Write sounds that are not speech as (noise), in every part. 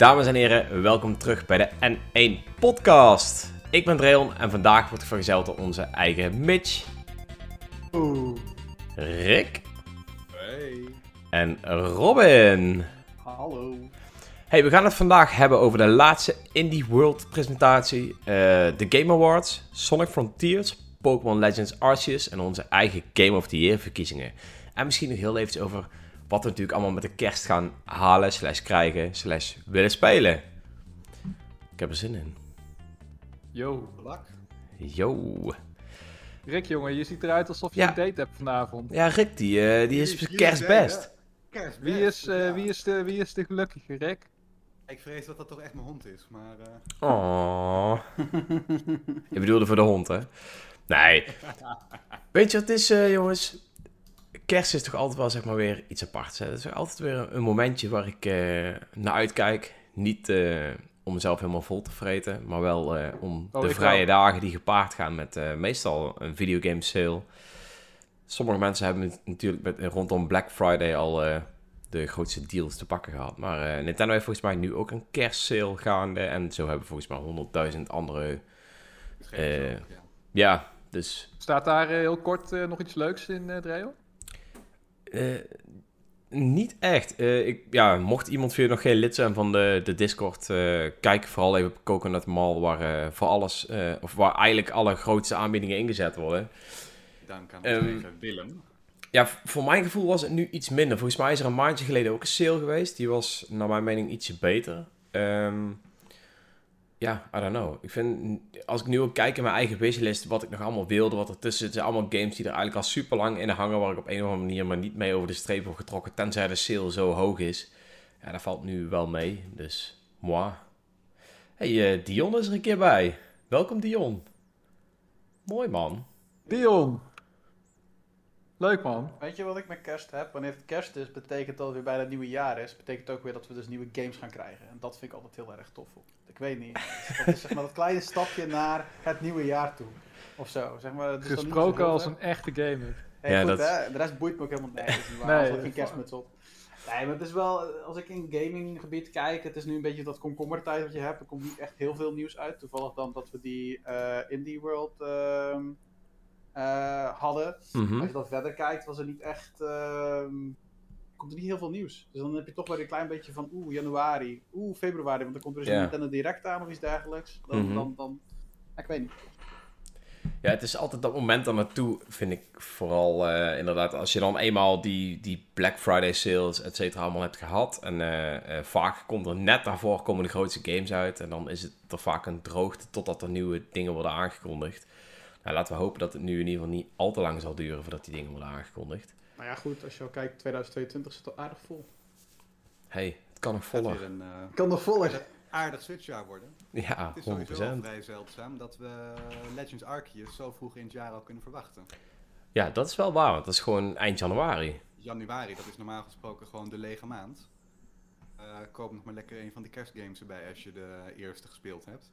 Dames en heren, welkom terug bij de N1 Podcast. Ik ben Dreon en vandaag wordt ik vergezeld door onze eigen Mitch, Oeh. Rick Hey. en Robin. Hallo. Hey, we gaan het vandaag hebben over de laatste Indie World presentatie, eh, de Game Awards, Sonic Frontiers, Pokémon Legends Arceus en onze eigen Game of the Year verkiezingen. En misschien nog heel even over wat we natuurlijk allemaal met de kerst gaan halen, slash krijgen, slash willen spelen. Ik heb er zin in. Yo, Lak. Yo. Rick jongen, je ziet eruit alsof je Ja. een date hebt vanavond. Ja, Rick, die, eh, die is op zijn kerstbest. Kerstbest. Wie is, eh, wie, is de, wie is de gelukkige Rick? Ik vrees dat dat toch echt mijn hond is, maar... eh, Oh. (laughs) Je bedoelde voor de hond, hè? Nee. (laughs) Weet je wat het is, eh, jongens? Kerst is toch altijd wel, zeg maar, weer iets aparts. Hè? Het is altijd weer een, momentje waar ik eh, naar uitkijk. Niet eh, om mezelf helemaal vol te vreten, maar wel eh, om Oh, de vrije wel. dagen die gepaard gaan met meestal een videogame sale. Sommige mensen hebben natuurlijk met, rondom Black Friday al de grootste deals te pakken gehad. Maar Nintendo heeft volgens mij nu ook een kerstsale gaande. En zo hebben volgens mij honderdduizend andere. ja. Ja, dus. Staat daar heel kort nog iets leuks in, uh, Dreo? Eh, niet echt. Eh, ik, ja, mocht iemand van nog geen lid zijn van de, de Discord, eh, kijk vooral even op Coconut Mall, waar voor alles, of waar eigenlijk alle grootste aanbiedingen ingezet worden. Dank aan ehm, Willem. Ja, voor mijn gevoel was het nu iets minder. Volgens mij is er een maandje geleden ook een sale geweest. Die was, naar mijn mening, ietsje beter. Ehm, ja, I don't know. Ik vind, als ik nu ook kijk in mijn eigen wishlist, wat ik nog allemaal wilde, wat er tussen zit, zijn allemaal games die er eigenlijk al super lang in hangen, waar ik op een of andere manier maar niet mee over de streep heb getrokken, tenzij de sale zo hoog is. Ja, dat valt nu wel mee, dus moi. hey, eh, Dion is er een keer bij. Welkom Dion. Mooi man. Dion! Leuk man. Weet je wat ik met kerst heb? Wanneer het kerst is, betekent dat het weer bijna het nieuwe jaar is. Betekent ook weer dat we dus nieuwe games gaan krijgen. En dat vind ik altijd heel erg tof. Ik weet niet. (laughs) Dat is zeg maar dat kleine stapje naar het nieuwe jaar toe. Of zo. Zeg maar, Gesproken als een echte gamer. Hey, Ja, goed, dat- hè? De rest boeit me ook helemaal (laughs) nee, dat is niet waar. Nee, Als ik kerstmuts op. Nee, maar het is wel, als ik in gaminggebied kijk, het is nu een beetje dat komkommertijd wat je hebt. Er komt niet echt heel veel nieuws uit. Toevallig dan dat we die eh, Indie World ehm, eh, hadden. Mhm. Als je dan verder kijkt, was er niet echt. ehm, komt er niet heel veel nieuws. Dus dan heb je toch weer een klein beetje van. Oeh, januari. Oeh, februari. Want dan komt er eens Ja. een Nintendo Direct aan of iets dergelijks. Dan. Mhm. dan, dan ik weet niet. Ja, het is altijd dat moment daar naartoe, vind ik vooral eh, inderdaad. Als je dan eenmaal die, die Black Friday sales, et cetera, allemaal hebt gehad. En eh, vaak komt er net daarvoor komen de grootste games uit. En dan is het er vaak een droogte totdat er nieuwe dingen worden aangekondigd. Nou, laten we hopen dat het nu in ieder geval niet al te lang zal duren voordat die dingen worden aangekondigd. Maar ja, goed. Als je al kijkt, 2022 zit al aardig vol. hey, het kan nog voller. een eh, Kan nog voller. aardig switchjaar worden. Ja, Het is sowieso wel 100%. vrij zeldzaam dat we Legends Arceus zo vroeg in het jaar al kunnen verwachten. Ja, dat is wel waar, want dat is gewoon eind januari. Januari, dat is normaal gesproken gewoon de lege maand. Eh koop nog maar lekker een van die kerstgames erbij als je de eerste gespeeld hebt.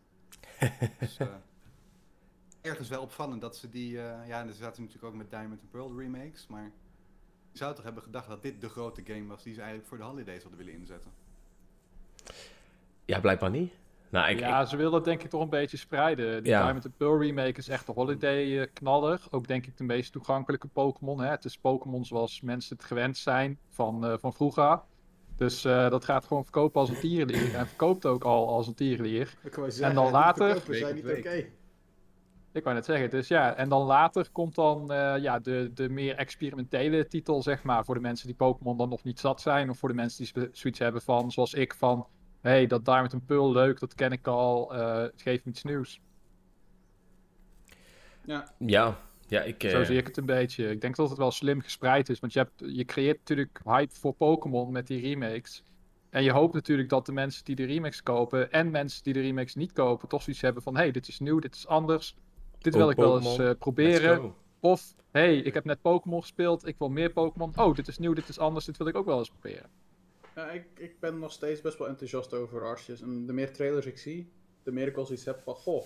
(laughs) dus, eh, ergens wel opvallend dat ze die... eh, ja, en ze zaten natuurlijk ook met Diamond and Pearl remakes, maar... Je zou toch hebben gedacht dat dit de grote game was die ze eigenlijk voor de holidays hadden willen inzetten. Ja, blijkbaar niet. Nou, ik, ja, ze willen het denk ik toch een beetje spreiden. Die Ja. Diamond and Pearl remake is echt de holiday eh, knaller. Ook denk ik de meest toegankelijke Pokémon. hè. Het is Pokémon zoals mensen het gewend zijn van, eh, van vroeger. Dus eh, dat gaat gewoon verkopen als een tierenlier. En verkoopt ook al als een tierenlier. En dan later- We zijn niet oké. Ik wou net zeggen, dus ja, en dan later komt dan eh, ja, de, de meer experimentele titel, zeg maar, voor de mensen die Pokémon dan nog niet zat zijn, of voor de mensen die zo- zoiets hebben van, zoals ik, van, hé, hey, dat Diamond and Pearl, leuk, dat ken ik al, eh geef me iets nieuws. Ja. ja, ja, ik... Zo eh, zie ik het een beetje. Ik denk dat het wel slim gespreid is, want je, hebt, je creëert natuurlijk hype voor Pokémon met die remakes. En je hoopt natuurlijk dat de mensen die de remakes kopen en mensen die de remakes niet kopen, toch zoiets hebben van, hé, hey, dit is nieuw, dit is anders. Dit wil Oh, ik wel eens eh, proberen. Of, hey, ik heb net Pokémon gespeeld, ik wil meer Pokémon. Oh, dit is nieuw, dit is anders, dit wil ik ook wel eens proberen. Ja, ik, ik ben nog steeds best wel enthousiast over Arceus. En de meer trailers ik zie, de meer ik al zoiets heb van, goh.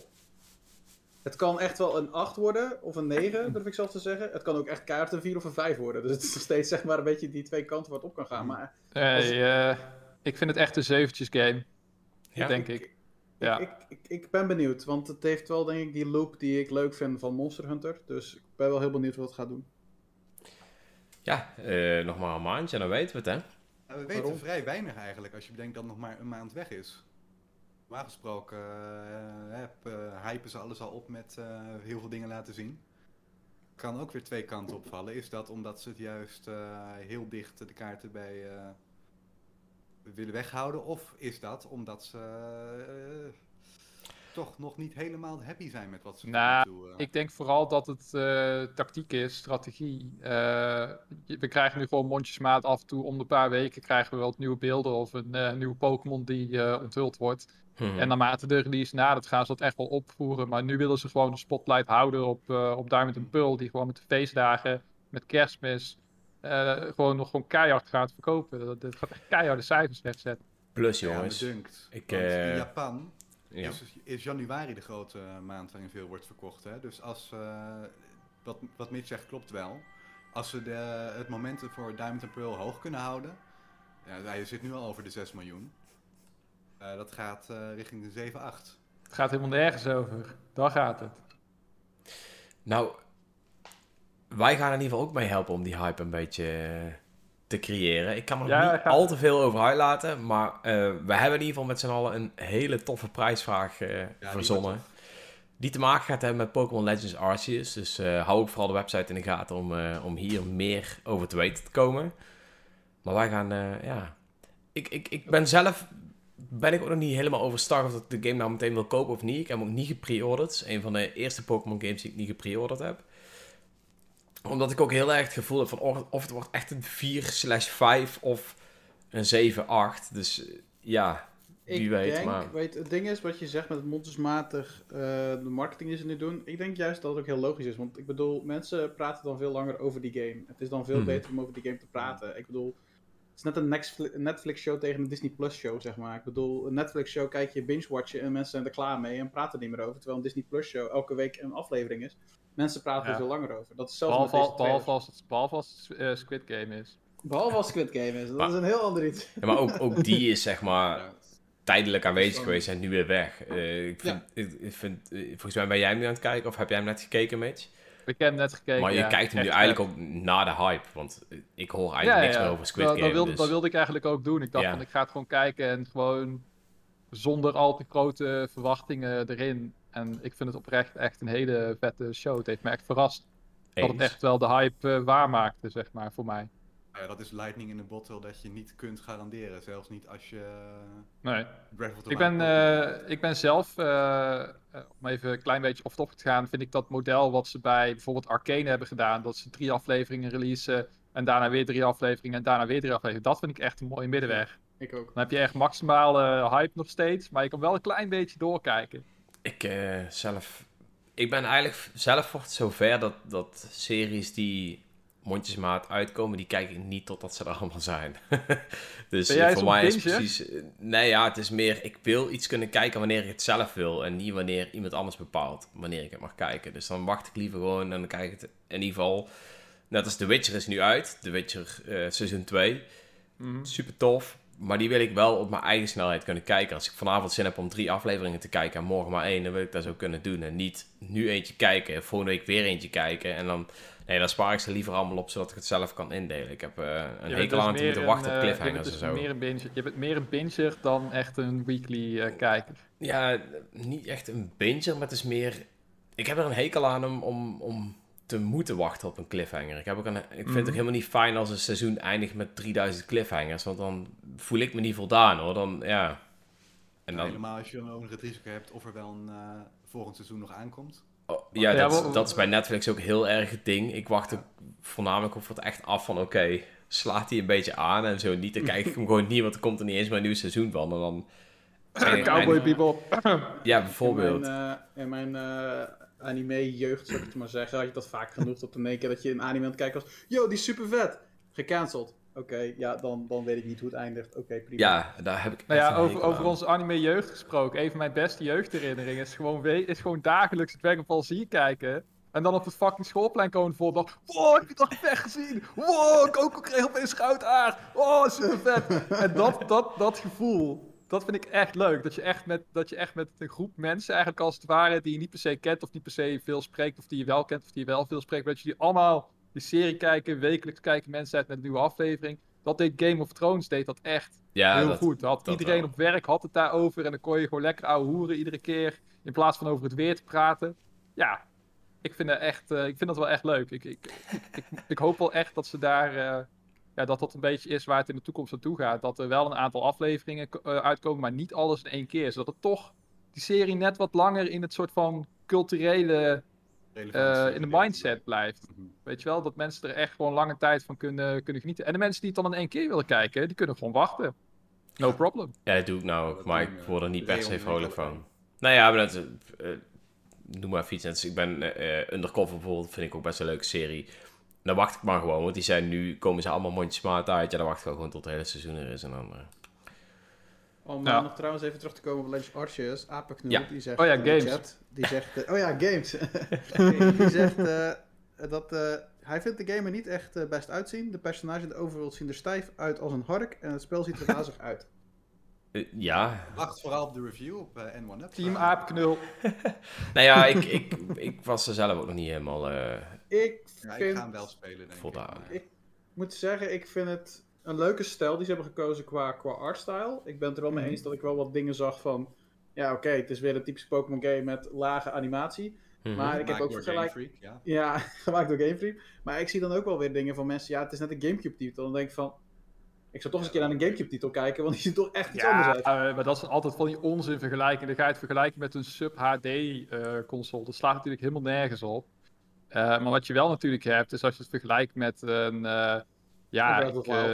Het kan echt wel een 8 worden, of een 9, durf ik zelf te zeggen. Het kan ook echt keihard een 4 of een 5 worden. Dus het is nog steeds zeg maar een beetje die twee kanten waar het op kan gaan. Maar Hey, Als- eh, ik vind het echt een zeventjes game. Ja. denk ik. Ja. Ik, ik, ik ben benieuwd, want het heeft wel denk ik die loop die ik leuk vind van Monster Hunter. Dus ik ben wel heel benieuwd wat het gaat doen. Ja, eh, nog maar een maandje en dan weten we het, hè? We weten Waarom? vrij weinig eigenlijk, als je bedenkt dat nog maar een maand weg is. Normaal gesproken eh, heb, eh, hypen ze alles al op met eh, heel veel dingen laten zien. Kan ook weer twee kanten opvallen. Is dat omdat ze het juist eh, heel dicht de kaarten bij eh, willen weghouden? Of is dat omdat ze eh, toch nog niet helemaal happy zijn met wat ze tot Nou, eh, Ik denk vooral dat het eh, tactiek is, strategie. Eh, we krijgen nu gewoon mondjesmaat af en toe. Om de paar weken krijgen we wel wat nieuwe beelden of een eh, nieuwe Pokémon die eh, onthuld wordt. Mhm. En naarmate de release nadert gaan ze dat echt wel opvoeren. Maar nu willen ze gewoon de spotlight houden op, eh, op Diamond en Pearl. Die gewoon met de feestdagen, met kerstmis, eh, gewoon nog gewoon keihard gaat verkopen. Dat, dat gaat echt keiharde cijfers wegzetten. Plus, ja, jongens. me dunkt. ik, Want eh, in Japan ja. is, is januari de grote maand waarin veel wordt verkocht. Hè? Dus als, eh, wat, wat Mitch zegt klopt wel. Als ze de, het momentum voor Diamond and Pearl hoog kunnen houden. Ja, hij zit nu al over de 6 miljoen. Eh, dat gaat eh, richting de 7, 8. Het gaat helemaal nergens over. Daar gaat het. Nou, wij gaan in ieder geval ook mee helpen om die hype een beetje eh, te creëren. Ik kan er Ja, niet al te veel over uitlaten, maar eh, we hebben in ieder geval met z'n allen een hele toffe prijsvraag die verzonnen. Die te maken gaat hebben met Pokémon Legends Arceus. Dus hou ook vooral de website in de gaten om, om hier meer over te weten te komen. Maar wij gaan, ja... Ik, ik, ik ben zelf... Ben ik ook nog niet helemaal overstag of ik de game nou meteen wil kopen of niet. Ik heb hem ook niet gepreorderd. Het is een van de eerste Pokémon games die ik niet gepreorderd heb. Omdat ik ook heel erg het gevoel heb van... Of, of het wordt echt een 4 slash 5 of een 7, 8. Dus eh, ja, wie ik weet. denk, maar... weet, het ding is wat je zegt met het mondersmatig eh, de marketing die ze nu doen. Ik denk juist dat het ook heel logisch is. Want ik bedoel, mensen praten dan veel langer over die game. Het is dan veel Mhm. beter om over die game te praten. Ik bedoel, het is net een Netflix- een Netflix-show tegen een Disney Plus-show, zeg maar. Ik bedoel, een Netflix-show kijk je binge-watchen en mensen zijn er klaar mee en praten er niet meer over. Terwijl een Disney Plus-show elke week een aflevering is. Mensen praten Ja. er veel langer over. Dat is zelfs Behalve, met als- deze behalve, als het, behalve als het eh, Squid Game is. Behalve als Squid Game is. Dat Maar- is een heel ander iets. Ja, maar ook, ook die is zeg maar (laughs) Ja. tijdelijk aanwezig geweest en nu weer weg. Eh, ik vind, ik, ik vind, eh, volgens mij ben jij hem nu aan het kijken of heb jij hem net gekeken, Mitch? Ik heb hem net gekeken. maar je ja. kijkt hem nu eigenlijk ook na de hype, want ik hoor eigenlijk Ja, niks ja. meer over Squid dat, Game. Dat wilde, dus- dat wilde ik eigenlijk ook doen. Ik dacht Ja. van ik ga het gewoon kijken en gewoon zonder al te grote verwachtingen erin. En ik vind het oprecht echt een hele vette show. Het heeft me echt verrast dat het echt wel de hype eh, waarmaakte, zeg maar, voor mij. Nou ja, dat is lightning in a bottle dat je niet kunt garanderen. Zelfs niet als je eh, Nee. Breath of the Ik ben, eh, ik ben zelf, om even een klein beetje off-topic te gaan, vind ik dat model wat ze bij bijvoorbeeld Arcane hebben gedaan, dat ze drie afleveringen releasen en daarna weer drie afleveringen en daarna weer drie afleveringen, dat vind ik echt een mooie middenweg. Ik ook. Dan heb je echt maximale hype nog steeds, maar je kan wel een klein beetje doorkijken. Ik eh, zelf... Ik ben eigenlijk zelf voor het zover dat, dat series die mondjesmaat uitkomen, die kijk ik niet totdat ze er allemaal zijn. (laughs) dus voor mij is precies... eh, Nee, ja, het is meer... Ik wil iets kunnen kijken wanneer ik het zelf wil en niet wanneer iemand anders bepaalt wanneer ik het mag kijken. Dus dan wacht ik liever gewoon en dan kijk ik het in ieder geval... Net als The Witcher is nu uit. The Witcher eh, seizoen 2. Mhm. Super tof. Maar die wil ik wel op mijn eigen snelheid kunnen kijken. Als ik vanavond zin heb om drie afleveringen te kijken en morgen maar één, dan wil ik dat zo kunnen doen. En niet nu eentje kijken, volgende week weer eentje kijken. En dan, nee, dan spaar ik ze liever allemaal op, zodat ik het zelf kan indelen. Ik heb eh, een hekel dus aan te moeten een, wachten op eh, cliffhangers je en dus zo. Meer een binger, je bent meer een binger dan echt een weekly eh, kijker. Ja, niet echt een binger, maar het is meer... Ik heb er een hekel aan om, om, om te moeten wachten op een cliffhanger. Ik, heb ook een, ik vind het Mhm. ook helemaal niet fijn als een seizoen eindigt met 3000 cliffhangers. Want dan voel ik me niet voldaan hoor. Dan, ja... En dan, Helemaal als je dan ook nog het risico hebt of er wel een eh, volgend seizoen nog aankomt. Oh, ja, Ja, dat, dat is bij Netflix ook heel erg het ding. Ik wacht ook voornamelijk op het echt af van... Oké, slaat hij een beetje aan en zo niet. Dan kijk ik hem (laughs) gewoon niet, want er komt er niet eens een nieuw seizoen van. En dan... (laughs) en- Cowboy en- people. Ja, bijvoorbeeld. In mijn, eh, in mijn eh, anime-jeugd, zou ik het maar zeggen, had je dat vaak genoeg tot in één keer dat je een anime aan het kijken was. Yo, die is super vet. Gecanceld. Oké, ja, dan, dan weet ik niet hoe het eindigt. Oké, prima. Ja, daar heb ik Nou ja, over, over onze anime-jeugd gesproken. Een van mijn beste jeugdherinneringen is gewoon, we- is gewoon dagelijks Dragon Ball Z kijken. En dan op het fucking schoolplein komen voor. Wow, heb je dat echt gezien? Wow, Goku kreeg opeens goud haar. Oh, super vet. en dat, dat, dat gevoel, dat vind ik echt leuk. Dat je echt, met, dat je echt met een groep mensen, eigenlijk als het ware, die je niet per se kent of niet per se veel spreekt, of die je wel kent of die je wel veel spreekt, maar dat je die allemaal die serie kijken, wekelijks kijken mensen uit met een nieuwe aflevering. Dat deed Game of Thrones, deed dat echt Ja, heel dat, goed. Had dat iedereen wel. op werk had het daarover en dan kon je gewoon lekker ouwe hoeren iedere keer, in plaats van over het weer te praten. Ja, ik vind, dat echt, eh, ik vind dat wel echt leuk. Ik, ik, ik, ik, ik hoop wel echt dat ze daar, eh, ja, dat dat een beetje is waar het in de toekomst naartoe gaat. Dat er wel een aantal afleveringen eh, uitkomen, maar niet alles in één keer. Zodat het toch die serie net wat langer in het soort van culturele, eh, in de mindset blijft. Mhm. Weet je wel, dat mensen er echt gewoon lange tijd van kunnen, kunnen genieten. En de mensen die het dan in één keer willen kijken, die kunnen gewoon wachten. No Ja. problem. Ja, dat doe ik nou ook, maar ik eh, word er niet per se vrolijk van. Nou ja, maar dat... noem maar even iets. Ik ben eh, Undercover bijvoorbeeld, vind ik ook best een leuke serie. Dan wacht ik maar gewoon, want die zijn nu, komen ze allemaal mondjesmaat uit. Ja, dan wacht ik wel gewoon tot het hele seizoen er is en dan... eh, Om Ja. eh, nog trouwens even terug te komen op Legends Arceus, Apenknul, Ja. die zegt Oh ja, de games. chat, die zegt, eh, oh ja, games. (laughs) die, zegt eh, dat eh, hij vindt de game er niet echt eh, best uitzien. De personages in de overworld zien er stijf uit als een hark en het spel ziet er razig uit. (laughs) eh, ja, Wacht vooral op de review op eh, N1 Up. Team Aapknul. (laughs) nou ja, ik, ik, ik was er zelf ook nog niet helemaal Ik Ja, ik vind, ga hem wel spelen, denk Voldaan. ik. maar- ik moet zeggen, ik vind het een leuke stijl die ze hebben gekozen qua, qua artstyle. Ik ben het er wel mee Mhm. eens dat ik wel wat dingen zag van, ja oké, het is weer een typische Pokémon game met lage animatie. mhm. Maar ik heb Gemaakt ook door vergelijk... Game Freak, ja. Ja, (laughs) gemaakt door Game Freak. Maar ik zie dan ook wel weer dingen van mensen. Ja, het is net een Gamecube titel. Dan denk ik van. Ik zou toch eens een keer naar een Gamecube titel kijken, want die ziet toch echt iets anders Ja, uit. eh, maar dat is altijd van die onzin vergelijking. Dan ga je het vergelijken met een sub-HD eh, console. Dat slaat natuurlijk helemaal nergens op. Eh, maar wat je wel natuurlijk hebt, is als je het vergelijkt met een... eh, ja, Een ik, eh,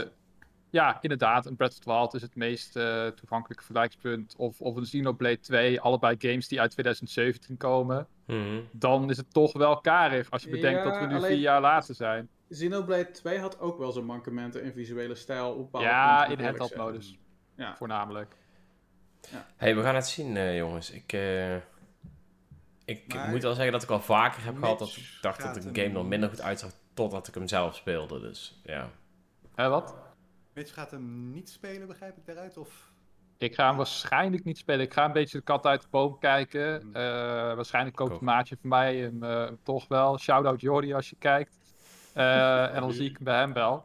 ja, inderdaad. Een Breath of the Wild is het meest eh, toegankelijke vergelijkspunt. Of, of een Xenoblade 2. Allebei games die uit 2017 komen. Mhm. Dan is het toch wel karig als je bedenkt Ja, dat we nu alleen- vier jaar later zijn. Xenoblade 2 had ook wel zijn mankementen in visuele stijl. Op bepaalde Ja, in handheld zeggen. modus. Ja. Voornamelijk. hey, we gaan het zien, eh, jongens. Ik, eh, ik Maar- moet wel zeggen dat ik al vaker heb gehad dat ik dacht dat de game er hem- minder goed uitzag totdat ik hem zelf speelde. Dus ja. Hé, wat? Mitch gaat hem niet spelen, begrijp ik daaruit? Of... Ik ga hem waarschijnlijk niet spelen. Ik ga een beetje de kat uit de boom kijken. Hmm. Eh, waarschijnlijk koopt een maatje van mij hem eh, toch wel. Shout-out Jordi als je kijkt. Eh, en dan zie ik hem bij hem wel.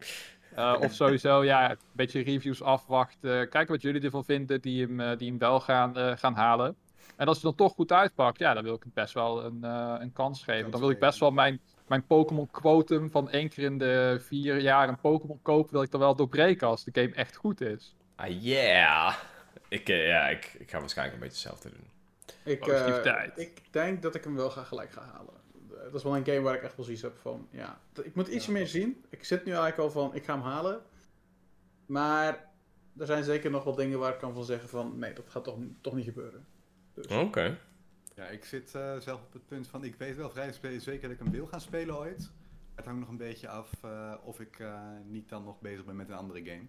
Eh, of sowieso, ja, een beetje reviews afwachten. Kijken wat jullie ervan vinden die hem, die hem wel gaan, eh, gaan halen. En als hij dan toch goed uitpakt, ja, dan wil ik hem best wel een, eh, een kans geven. Dan wil ik best wel mijn, mijn Pokémon quotum van één keer in de vier jaar een Pokémon kopen, wil ik dan wel doorbreken als de game echt goed is. Ah, yeah! Ik, eh, ja, ik, ik ga waarschijnlijk een beetje hetzelfde doen. Ik, eh, ik denk dat ik hem wel ga gelijk ga halen. Dat is wel een game waar ik echt wel zoiets heb van. Ja, ik moet ietsje Ja. meer zien. Ik zit nu eigenlijk al van. Ik ga hem halen. Maar er zijn zeker nog wel dingen waar ik kan van zeggen van. Nee, dat gaat toch, toch niet gebeuren. Dus. Oké. Ja, ik zit eh, zelf op het punt van, ik weet wel vrij zeker dat ik hem wil gaan spelen ooit. Het hangt nog een beetje af eh, of ik eh, niet dan nog bezig ben met een andere game.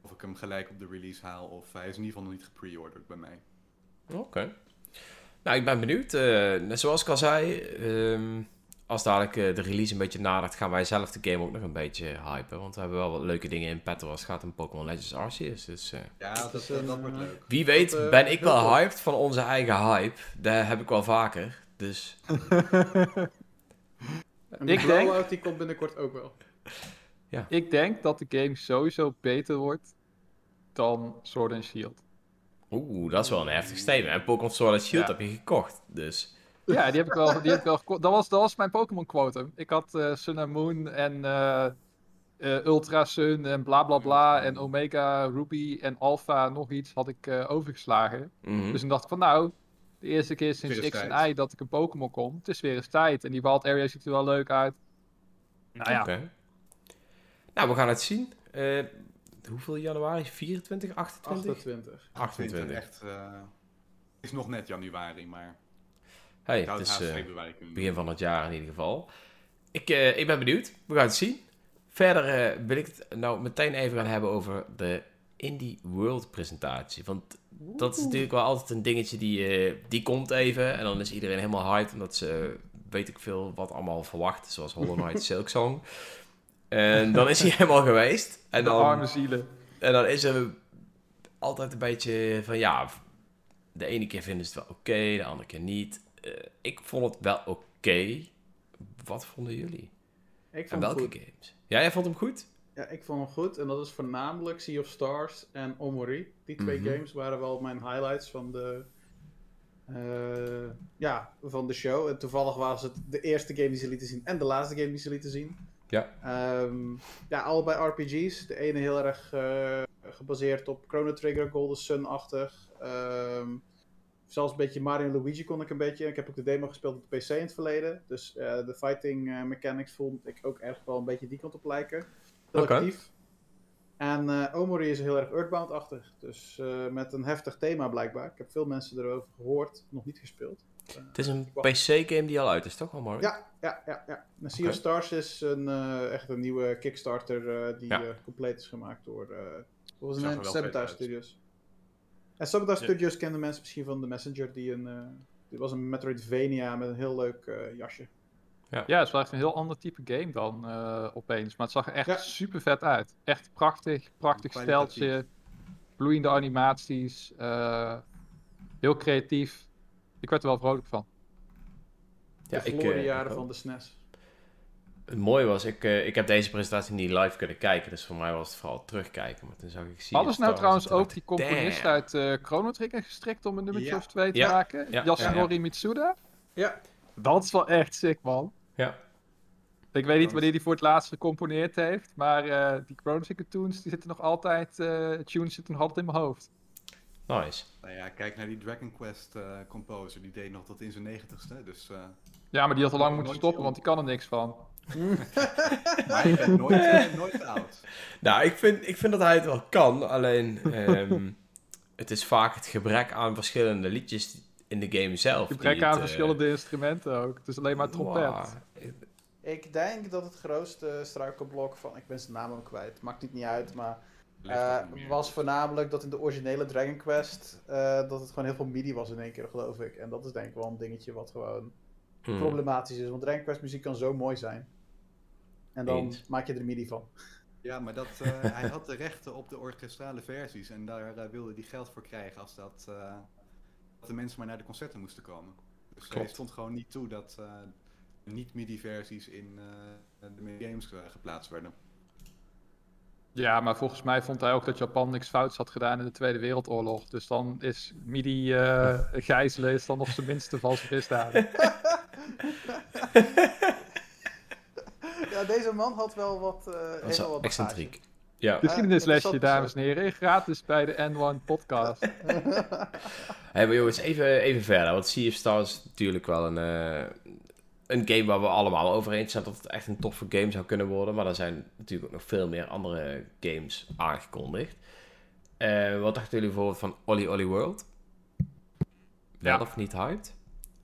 Of ik hem gelijk op de release haal, of hij is in ieder geval nog niet gepre-ordered bij mij. Oké. Nou, ik ben benieuwd. Net zoals ik al zei, ehm, als dadelijk eh, de release een beetje nadert, gaan wij zelf de game ook nog een beetje hypen. Want we hebben wel wat leuke dingen in petto als het gaat om Pokémon Legends Arceus. Dus eh, Ja, dat is dat, een, dat wordt eh, leuk. wie weet Dat, eh, ben ik wel hyped van onze eigen hype. Dat heb ik wel vaker. Dus (laughs) Ik de denk- Blowout die komt binnenkort ook wel. Ik denk dat de game sowieso beter wordt dan Sword and Shield. oeh, dat is wel een heftig statement. En Pokémon Sword and Shield Ja. heb je gekocht. Dus Ja, die heb ik wel, die heb ik wel geko- dat, was, dat was mijn Pokémon quotum. Ik had eh, Sun and Moon en eh, eh, Ultra Sun en bla bla bla en Omega Ruby en Alpha nog iets had ik eh, overgeslagen. mhm. Dus toen dacht ik van nou, de eerste keer sinds X en. Y dat ik een Pokémon kom. Het is weer eens tijd. En die Wild Area ziet er wel leuk uit. Nou ja, Oké. Nou, we gaan het zien. Eh, hoeveel januari? 24, 28? 28. 28. Echt, eh, is nog net januari, maar Hey, het is eh, begin van het jaar in ieder geval. Ik, eh, ik ben benieuwd. We gaan het zien. Verder eh, wil ik het nou meteen even gaan hebben over de Indie World presentatie. Want dat is natuurlijk wel altijd een dingetje die, eh, die komt even. En dan is iedereen helemaal hyped. Omdat ze weet ik veel wat allemaal verwacht. Zoals Hollow (laughs) Knight Silksong. En dan is hij (laughs) helemaal geweest. En de dan, arme zielen. en dan is er altijd een beetje van ja, de ene keer vinden ze het wel oké, de andere keer niet. Eh, ik vond het wel oké. Wat vonden jullie? Ik En vond welke goed. games? Ja, jij vond hem goed? Ja, ik vond hem goed. En dat is voornamelijk Sea of Stars en Omori. Die twee Mhm. games waren wel mijn highlights van de, eh, ja, van de show. En toevallig was het de eerste game die ze lieten zien en de laatste game die ze lieten zien. Ja. Ehm, ja, allebei RPG's. De ene heel erg eh, gebaseerd op Chrono Trigger, Golden Sun-achtig. Ehm, zelfs een beetje Mario en Luigi kon ik een beetje. Ik heb ook de demo gespeeld op de PC in het verleden. Dus eh, de fighting eh, mechanics vond ik ook echt wel een beetje die kant op lijken. Heel Oké. actief. En eh, Omori is heel erg Earthbound-achtig. Dus met een heftig thema blijkbaar. Ik heb veel mensen erover gehoord, nog niet gespeeld. Het is een PC-game die al uit is, toch wel, Mark? Ja, ja, ja. ja. En Sea of Stars is een, echt een nieuwe Kickstarter die Ja. compleet is gemaakt door naam? wel Sabotage. Studios. En Sabotage Ja. Studios kenden mensen misschien van The Messenger, die een, eh dit was een Metroidvania met een heel leuk eh, jasje. Ja, het is wel echt een heel ander type game dan eh, opeens. Maar het zag er echt Ja. super vet uit. Echt prachtig, prachtig steltje. Bloeiende animaties. eh, heel creatief. Ik werd er wel vrolijk van. De Ja, ik, eh, jaren van de SNES. Het mooie was, ik, eh, ik heb deze presentatie niet live kunnen kijken, dus voor mij was het vooral terugkijken. Maar toen zag ik ze nou trouwens ook die componist damn. uit eh Chrono Trigger gestrikt om een nummertje Ja. of twee te Ja. maken? Ja, Yasunori Mitsuda? Ja, Dat is wel echt sick, man. Ja. Ik weet niet wanneer hij voor het laatst gecomponeerd heeft, maar eh, die Chrono Trigger tunes, die zitten nog altijd, eh tunes zitten nog altijd in mijn hoofd. Nice. Nou ja, kijk naar die Dragon Quest eh, composer. Die deed nog tot in zijn negentigste. Dus, eh, Ja, maar die had al lang moeten stoppen, want die kan er niks van. (laughs) maar je bent nooit, nooit oud. Nou, ik vind, ik vind dat hij het wel kan, alleen ehm, het is vaak het gebrek aan verschillende liedjes in de game zelf. Gebrek aan eh, verschillende instrumenten ook. Het is alleen maar trompet. wow. ik denk dat het grootste struikelblok van, ik ben zijn naam ook kwijt, maakt niet niet uit, maar Eh, was voornamelijk dat in de originele Dragon Quest eh, dat het gewoon heel veel MIDI was in één keer, geloof ik. En dat is denk ik wel een dingetje wat gewoon Hmm. problematisch is. Want Dragon Quest muziek kan zo mooi zijn. En dan Eens. maak je er MIDI van. Ja, maar dat, eh, (laughs) hij had de rechten op de orkestrale versies. En daar eh, wilde hij geld voor krijgen als dat, eh, dat de mensen maar naar de concerten moesten komen. Dus hij stond gewoon niet toe dat eh, niet-MIDI-versies in eh, de games geplaatst werden. Ja, maar volgens mij vond hij ook dat Japan niks fouts had gedaan in de Tweede Wereldoorlog. Dus dan is MIDI eh gijzelen is dan nog zijn minste valse misdaden. (laughs) ja, deze man had wel wat. eh is wel wel wat excentriek. Ja. Geschiedenislesje, is dames en heren. Gratis bij de N1 podcast. (laughs) Hey, maar jongens, even, even verder. Want Sea of Stars is natuurlijk wel een, eh, een game waar we allemaal over eens zijn dat het echt een toffe game zou kunnen worden. Maar er zijn natuurlijk ook nog veel meer andere games aangekondigd. Eh, wat dachten jullie bijvoorbeeld van Olly Olly World? Wel Ja. of niet hyped?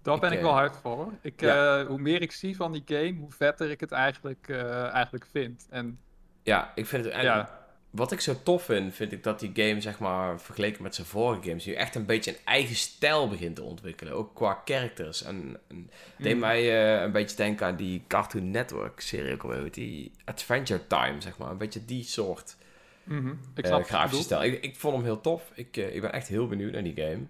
Daar Ik, ben ik eh, wel hard voor. Ik, ja. eh, hoe meer ik zie van die game, hoe vetter ik het eigenlijk, eh, eigenlijk vind. En Ja, ik vind het... Ja, Wat ik zo tof vind, vind ik dat die game, zeg maar, vergeleken met zijn vorige games, nu echt een beetje een eigen stijl begint te ontwikkelen. Ook qua characters. En, en deed Mm. mij een beetje denken aan die Cartoon Network serie, ook alweer, die Adventure Time, zeg maar. Een beetje die soort mhm. ik eh, snap grafische stijl. Ik, ik vond hem heel tof. Ik, ik ben echt heel benieuwd naar die game.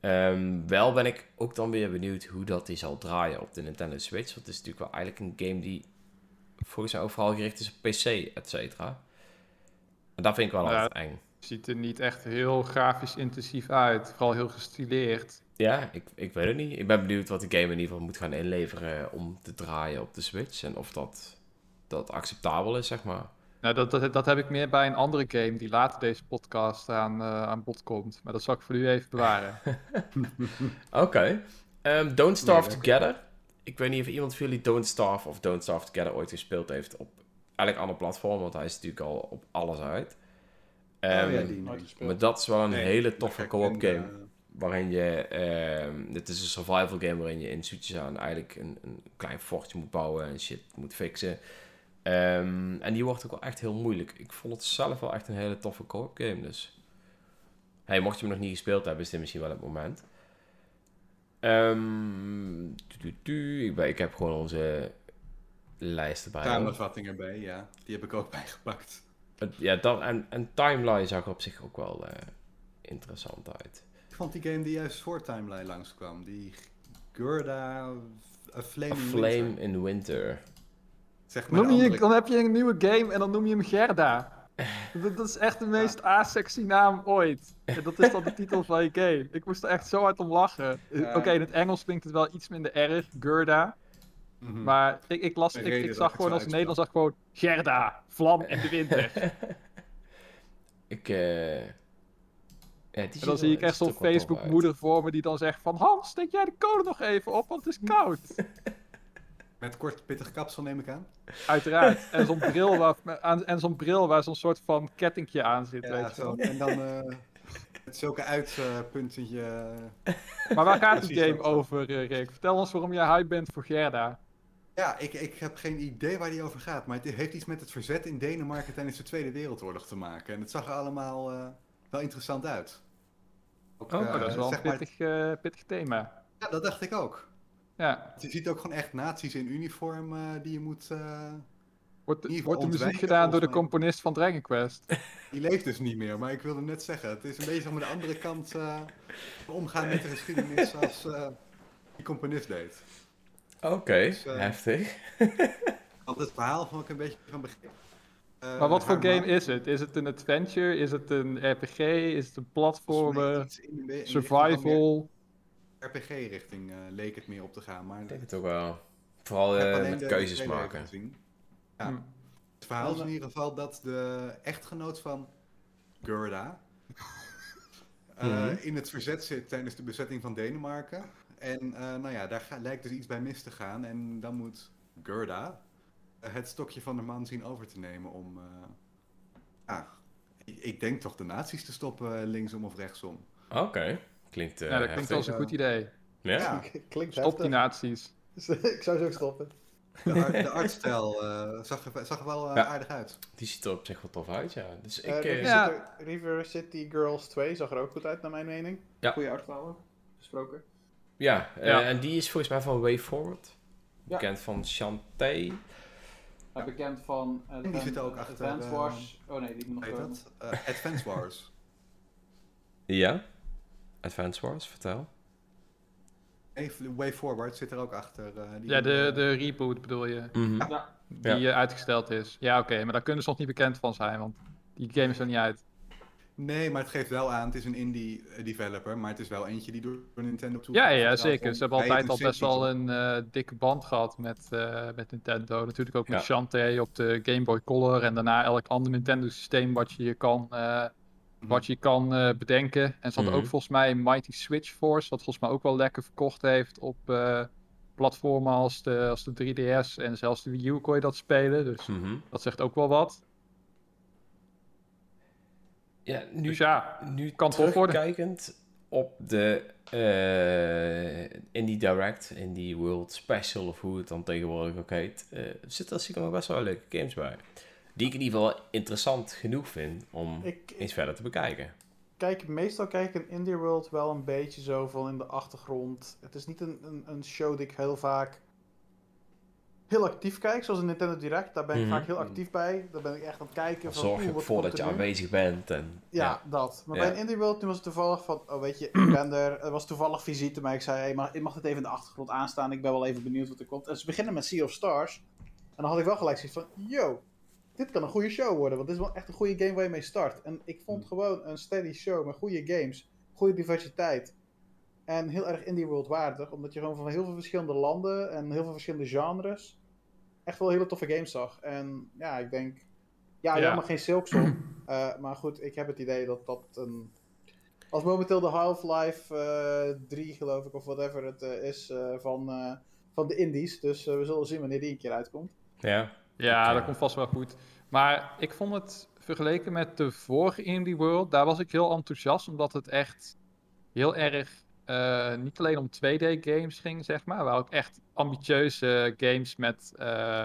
Ehm, wel ben ik ook dan weer benieuwd hoe dat die zal draaien op de Nintendo Switch. Want het is natuurlijk wel eigenlijk een game die volgens mij overal gericht is op PC, et cetera. En dat vind ik wel Ja. altijd eng. Ziet er niet echt heel grafisch intensief uit. Vooral heel gestileerd. Ja, ik, ik weet het niet. Ik ben benieuwd wat de game in ieder geval moet gaan inleveren om te draaien op de Switch. En of dat, dat acceptabel is, zeg maar. Nou, dat, dat, dat heb ik meer bij een andere game die later deze podcast aan, eh, aan bod komt. Maar dat zal ik voor u even bewaren. (laughs) (laughs) Oké. Ehm, Don't Starve Nee, Together. Ik weet niet of iemand van jullie Don't Starve of Don't Starve Together ooit gespeeld heeft op elk ander platform. Want hij is natuurlijk al op alles uit. Oh ja, die gespeeld. maar dat is wel een Nee, hele toffe co-op game. eh, waarin je, ehm dit is een survival game waarin je in zoetjes aan eigenlijk een, een klein fortje moet bouwen en shit moet fixen. Ehm, en die wordt ook wel echt heel moeilijk. Ik vond het zelf wel echt een hele toffe co-op game, dus... Hey, mocht je hem nog niet gespeeld hebben, is dit misschien wel het moment. Ehm, tu, tu, tu. ik, ben, ik heb gewoon onze lijst erbij. Samenvatting erbij, ja. Die heb ik ook (laughs) bijgepakt. Ja, dat, en, en Timeline zag er op zich ook wel, eh, interessant uit. Ik vond die game die juist voor Timeline langskwam. Die Gurda... A Flame, A in Winter. in Winter. Zeg maar Noem je, andere- dan heb je een nieuwe game en dan noem je hem Gerda. Dat, dat is echt de meest asexy naam ooit. En dat is dan de titel van je game. Ik moest er echt zo hard om lachen. Ja. Oké, in het Engels klinkt het wel iets minder erg, Gerda. Mhm. Maar ik, ik, las, ik, zag gewoon als Nederlands zag ik gewoon Gerda, vlam in de winter. (laughs) Ik, eh... Ja, En dan zie ik echt zo'n ook wel tof Facebook uit. moeder voor me die dan zegt van Hans, steek jij de code nog even op, want het is (laughs) koud. Met kort pittig kapsel neem ik aan. Uiteraard. En zo'n (laughs) bril, waar, en zo'n bril waar zo'n soort van kettingje aan zit, Ja, weet je zo. En dan eh, met zulke uitpuntetje. Maar waar gaat (laughs) die game over, eh, Rick? Vertel ons waarom jij hype bent voor Gerda. ja, ik, ik heb geen idee waar die over gaat. Maar het heeft iets met het verzet in Denemarken tijdens de Tweede Wereldoorlog te maken. En het zag er allemaal eh, wel interessant uit. Ook, Oh, eh, dat is wel een zeg pittig, eh, pittig thema. Ja, dat dacht ik ook. Ja. Je ziet ook gewoon echt nazi's in uniform eh, die je moet... eh, Wordt, wordt de muziek gedaan door de componist van Dragon Quest? (laughs) Die leeft dus niet meer, maar ik wilde net zeggen, het is een beetje om de andere kant eh, omgaan met de geschiedenis (laughs) als eh, die componist deed. Oké, Dus, heftig. Want het verhaal vond ik een beetje van begin. Eh, Maar wat voor game man- is het? Is het een adventure? Is het een RPG? Is het een platformer? van Survival? RPG-richting eh, leek het meer op te gaan. Maar Ik denk het ook wel. Vooral eh, met keuzes maken. Ja. Hm. Het verhaal is in ieder geval dat de echtgenoot van Gerda (laughs) eh, Mhm. in het verzet zit tijdens de bezetting van Denemarken. En eh, nou ja, daar ga- lijkt dus iets bij mis te gaan. En dan moet Gerda eh, het stokje van de man zien over te nemen om, eh, ja, ik, ik denk toch de nazi's te stoppen, eh, linksom of rechtsom. Oké, klinkt eh Ja, dat klinkt als een goed idee. Ja? Ja, (laughs) Klinkt Stop die nazi's. ik zou ze ook stoppen. de, art, de artstijl eh, zag, er, zag er wel eh, Ja. aardig uit. die ziet er op zich wel tof uit, ja. Dus ik... River, Ja. City, River City Girls 2 zag er ook goed uit, naar mijn mening. Ja. Goeie artstijl ook, besproken. Ja, eh, Ja. en die is volgens mij van Way Forward. Ja. Bekend van Shantae. bekend van En die zitten ook achter, Advance eh, Wars. Oh nee, die moet nog komen. dat? Advance Wars. Ja. Advance Wars, vertel. Way Forward zit er ook achter. eh, die Ja, de, eh, de reboot bedoel je. Mhm. Ja. Die eh, uitgesteld is. Ja, oké, maar daar kunnen ze nog niet bekend van zijn, want die game is er niet uit. Nee, maar het geeft wel aan, het is een indie developer, maar het is wel eentje die door Nintendo toe. Ja, ja, zeker. Ze hebben altijd al best wel een eh, dikke band gehad met, eh, met Nintendo. Natuurlijk ook met Ja. Shantae op de Game Boy Color en daarna elk ander Nintendo systeem wat je je kan. Wat je kan eh, bedenken. En ze hadden ook Mhm. volgens mij Mighty Switch Force, wat volgens mij ook wel lekker verkocht heeft op eh, platformen als de, als de 3DS en zelfs de Wii U kon je dat spelen. Dus Mhm. dat zegt ook wel wat. Ja, nu, Dus ja, nu kan terugkijkend op de eh Indie Direct, Indie World Special of hoe het dan tegenwoordig ook heet, eh zitten er stiekem ook best wel leuke games bij. Die ik in ieder geval interessant genoeg vind om Ik, eens verder te bekijken. kijk, meestal kijk ik in Indie World wel een beetje zo van in de achtergrond. Het is niet een, een, een show die ik heel vaak heel actief kijk, zoals een Nintendo Direct. Daar ben ik Mhm. vaak heel actief bij. Daar ben ik echt aan het kijken van, zorg ervoor dat je nu? aanwezig bent. En, Ja, dat. Maar Ja. bij een Indie World toen was het toevallig van, oh weet je, ik ben er. Er was toevallig visite, maar ik zei, hey, mag, mag het even in de achtergrond aanstaan? Ik ben wel even benieuwd wat er komt. En ze beginnen met Sea of Stars. En dan had ik wel gelijk zoiets van, yo, dit kan een goede show worden. Want dit is wel echt een goede game waar je mee start. En ik vond gewoon een steady show met goede games, goede diversiteit. En heel erg Indie World waardig, omdat je gewoon van heel veel verschillende landen en heel veel verschillende genres echt wel hele toffe games zag. En ja, ik denk, ja, Ja. jammer geen Silksong. (clears throat) Eh, maar goed, ik heb het idee dat dat een. Als momenteel de Half-Life eh 3, geloof ik, of whatever het eh, is, van, van de Indies. Dus we zullen zien wanneer die een keer uitkomt. ja. Ja, dat komt vast wel goed. Maar ik vond het vergeleken met de vorige Indie World, daar was ik heel enthousiast, omdat het echt heel erg eh, niet alleen om 2D-games ging, zeg maar, maar ook echt ambitieuze games met eh,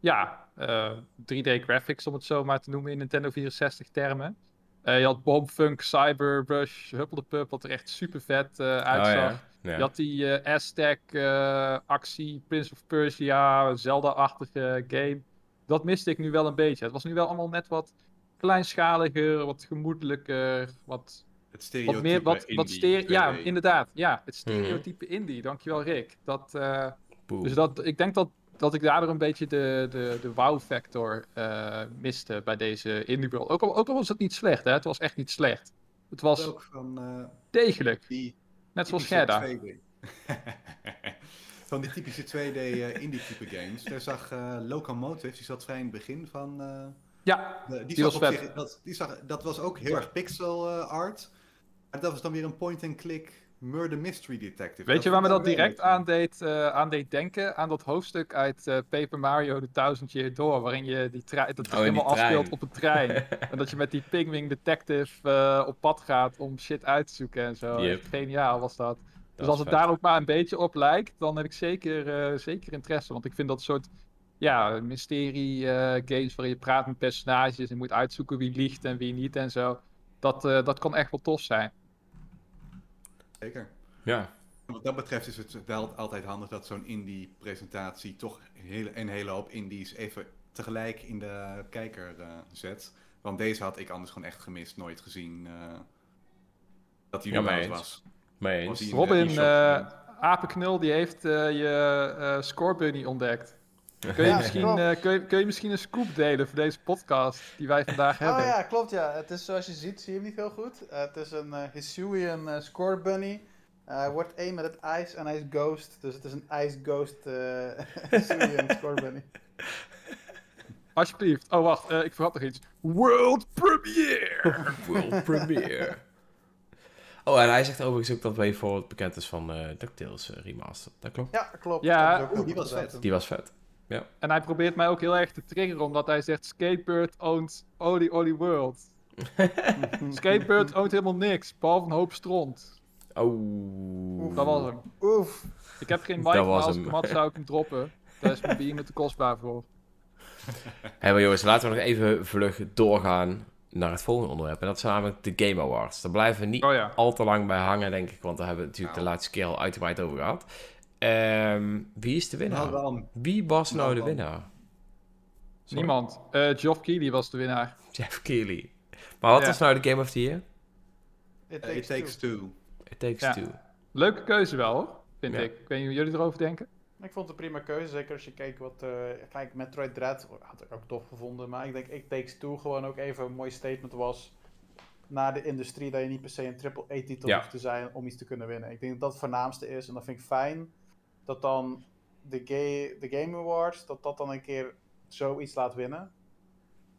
ja, eh, 3D-graphics, om het zo maar te noemen in Nintendo 64-termen. je had Bomb Funk, Cyber Rush, Hupplepup, wat er echt super vet eh, uitzag. Oh, ja. Ja. Je had die eh Aztec eh, actie, Prince of Persia, Zelda-achtige game. Dat miste ik nu wel een beetje. Het was nu wel allemaal net wat kleinschaliger, wat gemoedelijker, wat Het stereotype Wat meer, wat, wat indie stere- ja, 2D. inderdaad. Ja, het stereotype indie. Dankjewel, Rick. Dat, eh, dus dat, ik denk dat, dat ik daardoor een beetje de, de, de wow-factor eh, miste bij deze indie world. Ook al, ook al was het niet slecht, hè. Het was echt niet slecht. Het was ook van eh, degelijk. die Net zoals Gerda. 2D. (laughs) van die typische 2D eh, indie type games. Daar zag eh, Locomotive, die zat vrij in het begin van... eh, Ja, de- die, Die zag was op vet. zich- dat, die zag, dat was ook heel erg pixel eh, art. Maar dat was dan weer een point-and-click murder mystery detective. weet je waar me dat direct aan deed, eh, aan deed denken? Aan dat hoofdstuk uit eh, Paper Mario The Thousand Year Door, waarin je die trein, dat het Oh, in die helemaal afspeelt trein. op een trein. (laughs) en dat je met die Pingwing Detective eh, op pad gaat om shit uit te zoeken en zo. Yep. Geniaal was dat. Dat dus als het vet. daar ook maar een beetje op lijkt, dan heb ik zeker, eh, zeker interesse. Want ik vind dat soort ja, mysterie eh, games waarin je praat met personages en moet uitzoeken wie liegt en wie niet en zo. Dat, eh, dat kan echt wel tof zijn. Zeker. Ja, Wat dat betreft is het wel altijd handig dat zo'n indie-presentatie toch een hele, een hele hoop indies even tegelijk in de kijker eh, zet. Want deze had ik anders gewoon echt gemist, nooit gezien eh, dat hij Ja, mee was. mee Robin, eh. Apenknul, die heeft eh, je eh Score Bunny ontdekt. Kun je, Ja, misschien, eh, kun, je, kun je misschien een scoop delen voor deze podcast die wij vandaag hebben? Oh ja, klopt ja. Het is zoals je ziet, zie je hem niet heel goed. Het is een eh Hisuian eh, score bunny. Hij wordt één met het ijs en hij is ghost. Dus het is een ice ghost eh (laughs) Hisuian score bunny. Alsjeblieft. Oh, wacht, eh, ik vergat nog iets. World premiere! (laughs) World premiere. Oh, en hij zegt overigens ook dat Way Forward bekend is van eh DuckTales Remastered. Dat klopt. Ja, klopt. Ja, Dat is ook oeh, die was vet. Die was vet. En hij probeert mij ook heel erg te triggeren, omdat hij zegt Skatebird owns Oli Oli World. (laughs) Skatebird oont helemaal niks, behalve een hoop stront. Oh. Dat was hem. Oef. Ik heb geen mic, maar als ik hem had, zou ik hem droppen. Daar is mijn bier te kostbaar voor. (laughs) Hé, maar jongens, laten we nog even vlug doorgaan naar het volgende onderwerp. En dat zijn namelijk de Game Awards. Daar blijven we niet Oh ja. al te lang bij hangen, denk ik. Want daar hebben we het natuurlijk Nou. de laatste keer al uitgebreid over gehad. Ehm, wie is de Nou, winnaar? wel, Wie was nou Nou, de winnaar? Sorry. Niemand. Eh Geoff Keighley was de winnaar. Jeff Keighley. Maar wat Ja. was nou de Game of the Year? It It Takes Two. It Takes Ja. Two. Leuke keuze wel, hoor, vind Ja. ik. Ik weet niet hoe jullie erover denken. Ik vond het een prima keuze, zeker als je keek wat... eh kijk, Metroid Dread had ik ook tof gevonden, maar ik denk It Takes Two gewoon ook even een mooi statement was naar de industrie dat je niet per se een triple-A-titel Ja. hoeft te zijn om iets te kunnen winnen. Ik denk dat dat het voornaamste is en dat vind ik fijn dat dan de, ga- de Game Awards, dat dat dan een keer zoiets laat winnen.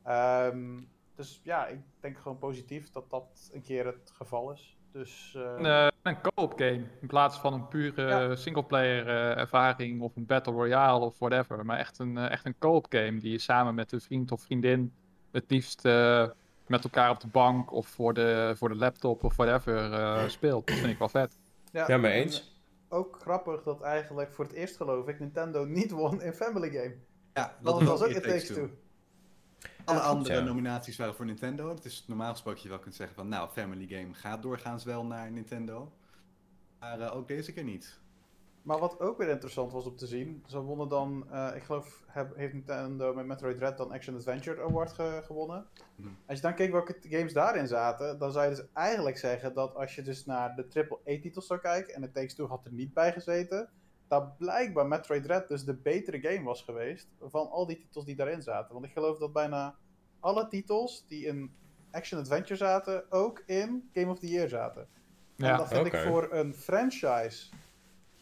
Ehm, dus ja, ik denk gewoon positief dat dat een keer het geval is. Dus eh, Een, eh, een co-op game. In plaats van een pure Ja. singleplayer eh, ervaring of een battle royale of whatever. Maar echt een, echt een co-op game die je samen met een vriend of vriendin het liefst eh, met elkaar op de bank of voor de, voor de laptop of whatever eh, speelt. Dat vind ik wel vet. Ja, mee en eens. Ook grappig dat eigenlijk voor het eerst geloof ik Nintendo niet won in Family Game. Ja, Dat was was ook It It Takes Two. Alle Ja, andere ja. nominaties waren voor Nintendo. Het is normaal gesproken je wel kunt zeggen van, nou, Family Game gaat doorgaans wel naar Nintendo. Maar eh, ook deze keer niet. Maar wat ook weer interessant was om te zien, ze wonnen dan, eh, ik geloof, heb, heeft Nintendo met Metroid Dread dan Action Adventure Award ge- gewonnen. Mhm. Als je dan keek welke games daarin zaten, dan zou je dus eigenlijk zeggen dat als je dus naar de AAA-titels zou kijken, en het Takes Two had er niet bij gezeten, dat blijkbaar Metroid Dread dus de betere game was geweest van al die titels die daarin zaten. Want ik geloof dat bijna alle titels die in Action Adventure zaten, ook in Game of the Year zaten. En Ja, dat vind ik voor een franchise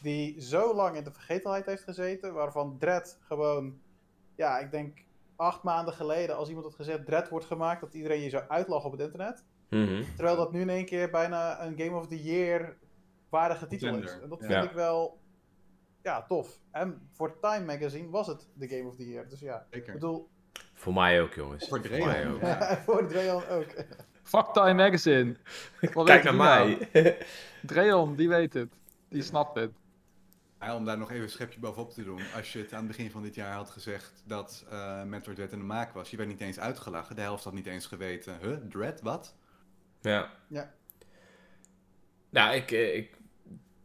die zo lang in de vergetelheid heeft gezeten, waarvan Dread gewoon, ja, ik denk acht maanden geleden, als iemand had gezegd Dread wordt gemaakt, dat iedereen je zou uitlachen op het internet. Mhm. Terwijl dat nu in één keer bijna een Game of the Year waardige titel is. En dat ja. vind ik wel, ja, tof. En voor Time Magazine was het de Game of the Year. Dus ja, ik Zeker. bedoel, Voor mij ook, jongens. Voor Dreon. ook. Ja. (laughs) voor Dreon ook. Fuck Time Magazine. (laughs) Wat Kijk naar mij. nou? (laughs) Dreon, die weet het. Die snapt het. Ja, om daar nog even een schepje bovenop te doen. Als je het aan het begin van dit jaar had gezegd dat eh Metroid Dread in de maak was, je werd niet eens uitgelachen. De helft had niet eens geweten. Huh, Dread, wat? Ja. Ja. Nou, ik, eh, ik...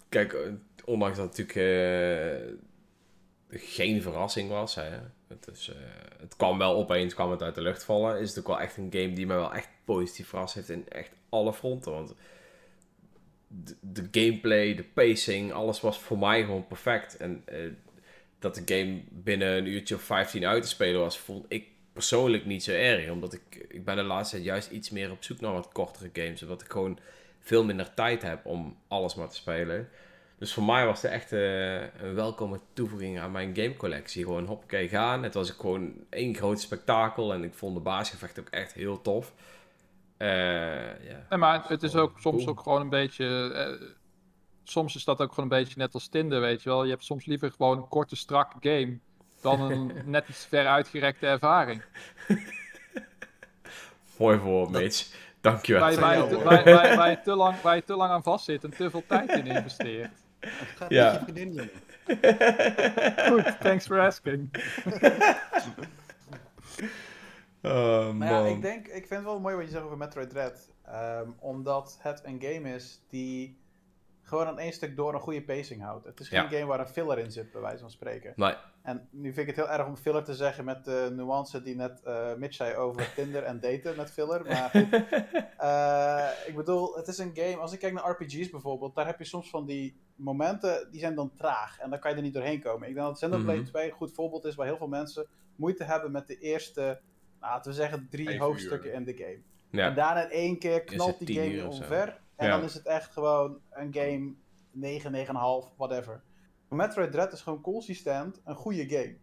Kijk, eh, ondanks dat het natuurlijk eh, geen verrassing was, hè. Het, is, eh, het kwam wel opeens, kwam het uit de lucht vallen. Is het ook wel echt een game die me wel echt positief verrast heeft in echt alle fronten. Want de, gameplay, de pacing, alles was voor mij gewoon perfect. En eh, dat de game binnen een uurtje of 15 uit te spelen was, vond ik persoonlijk niet zo erg. Omdat ik, ik ben de laatste tijd juist iets meer op zoek naar wat kortere games. Omdat ik gewoon veel minder tijd heb om alles maar te spelen. Dus voor mij was het echt eh, een welkome toevoeging aan mijn gamecollectie. Gewoon hoppakee gaan. Het was gewoon één groot spektakel. En ik vond de baasgevecht ook echt heel tof. Eh, ja. Nee, maar het is ook soms Cool. ook gewoon een beetje. eh, soms is dat ook gewoon een beetje net als Tinder, weet je wel. Je hebt soms liever gewoon een korte, strakke game. dan een (laughs) net iets ver uitgerekte ervaring. (laughs) Mooi voor, Mitch. Dankjewel. Waar je, waar, waar, waar- waar je te lang, waar je te lang aan vastzit en te veel tijd in investeert. (laughs) Het gaat Ja. vriendin. Goed, thanks for asking. Oh, Maar ja, ik denk, ik vind het wel mooi wat je zegt over Metroid Dread. Ehm, omdat het een game is die gewoon aan één stuk door een goede pacing houdt. Het is geen Ja. game waar een filler in zit, bij wijze van spreken. Nee. En nu vind ik het heel erg om filler te zeggen met de nuance die net eh Mitch zei over (laughs) Tinder en daten met filler. Maar Eh, ik bedoel, het is een game, als ik kijk naar RPG's bijvoorbeeld, daar heb je soms van die momenten, die zijn dan traag. En dan kan je er niet doorheen komen. Ik denk dat Xenoblade Mhm. 2 een goed voorbeeld is waar heel veel mensen moeite hebben met de eerste, laten we zeggen, drie hoofdstukken uur. in de game. Ja. En daarna in één keer knalt die game omver. En Ja. dan is het echt gewoon een game 9, 9,5, whatever. Metroid Dread is gewoon consistent een goede game.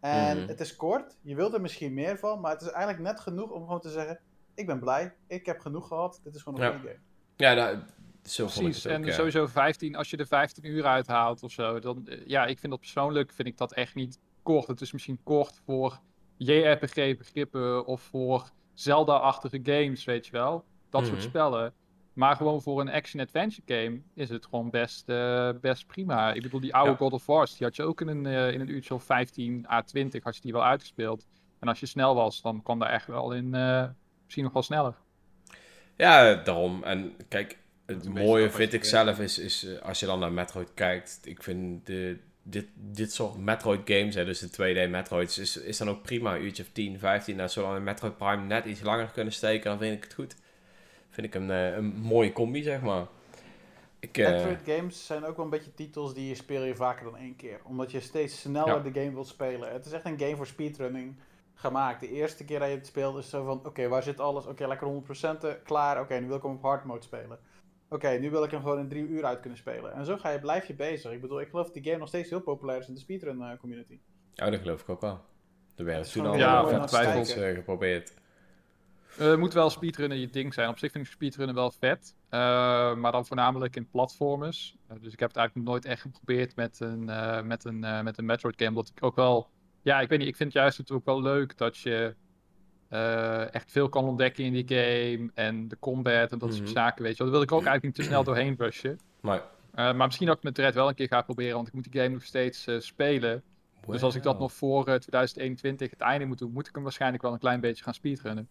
En Mhm. het is kort, je wilt er misschien meer van, maar het is eigenlijk net genoeg om gewoon te zeggen: Ik ben blij, ik heb genoeg gehad, dit is gewoon een Ja. goede game. Ja, nou, zo vond ik Precies, ook, en ja. sowieso 15, als je er 15 uur uithaalt of zo, dan, eh, ja, ik vind dat persoonlijk, vind ik dat echt niet kort. Het is misschien kort voor JRPG-begrippen of voor Zelda-achtige games, weet je wel. Dat soort Mhm. spellen. Maar gewoon voor een action-adventure game is het gewoon best, eh, best prima. Ik bedoel, die oude Ja. God of War, die had je ook in een, eh, in een uurtje of 15 à 20, had je die wel uitgespeeld. En als je snel was, dan kwam daar echt wel in, eh, misschien nog wel sneller. Ja, daarom. En kijk, het mooie vind ik zelf is, is als je dan naar Metroid kijkt. Ik vind de, dit, dit soort Metroid games, hè, dus de 2D Metroids, is, is dan ook prima. Een uurtje of 10, 15. En zolang in Metroid Prime net iets langer kunnen steken, dan vind ik het goed. Vind ik een, eh, een mooie combi, zeg maar. Ik, eh, Metroid games zijn ook wel een beetje titels die je speel je vaker dan één keer. Omdat je steeds sneller Ja. de game wilt spelen. Het is echt een game voor speedrunning gemaakt. De eerste keer dat je het speelt is zo van, oké, waar zit alles? Oké, lekker 100% klaar. Oké, nu wil ik hem op hard mode spelen. Oké, nu wil ik hem gewoon in drie uur uit kunnen spelen. En zo ga je, blijf je bezig. Ik bedoel, ik geloof dat die game nog steeds heel populair is in de speedrun eh, community. oh, dat geloof ik ook wel. Er werd is toen al ja, twijfels eh, geprobeerd. Eh, moet wel speedrunnen je ding zijn. Op zich vind ik speedrunnen wel vet. Eh, maar dan voornamelijk in platformers. Dus ik heb het eigenlijk nog nooit echt geprobeerd met een, eh, met een, eh, met een Metroid game. Omdat ik ook wel... Ja, ik weet niet. Ik vind juist het ook wel leuk dat je eh, echt veel kan ontdekken in die game. En de combat en dat soort Mhm. zaken, weet je wel. Daar wil ik ook eigenlijk niet te snel doorheen rushen. Maar, Eh, maar misschien dat ik met Dread wel een keer ga proberen. Want ik moet die game nog steeds eh, spelen. Dus als ik dat nog voor eh, 2021 het einde moet doen, moet ik hem waarschijnlijk wel een klein beetje gaan speedrunnen.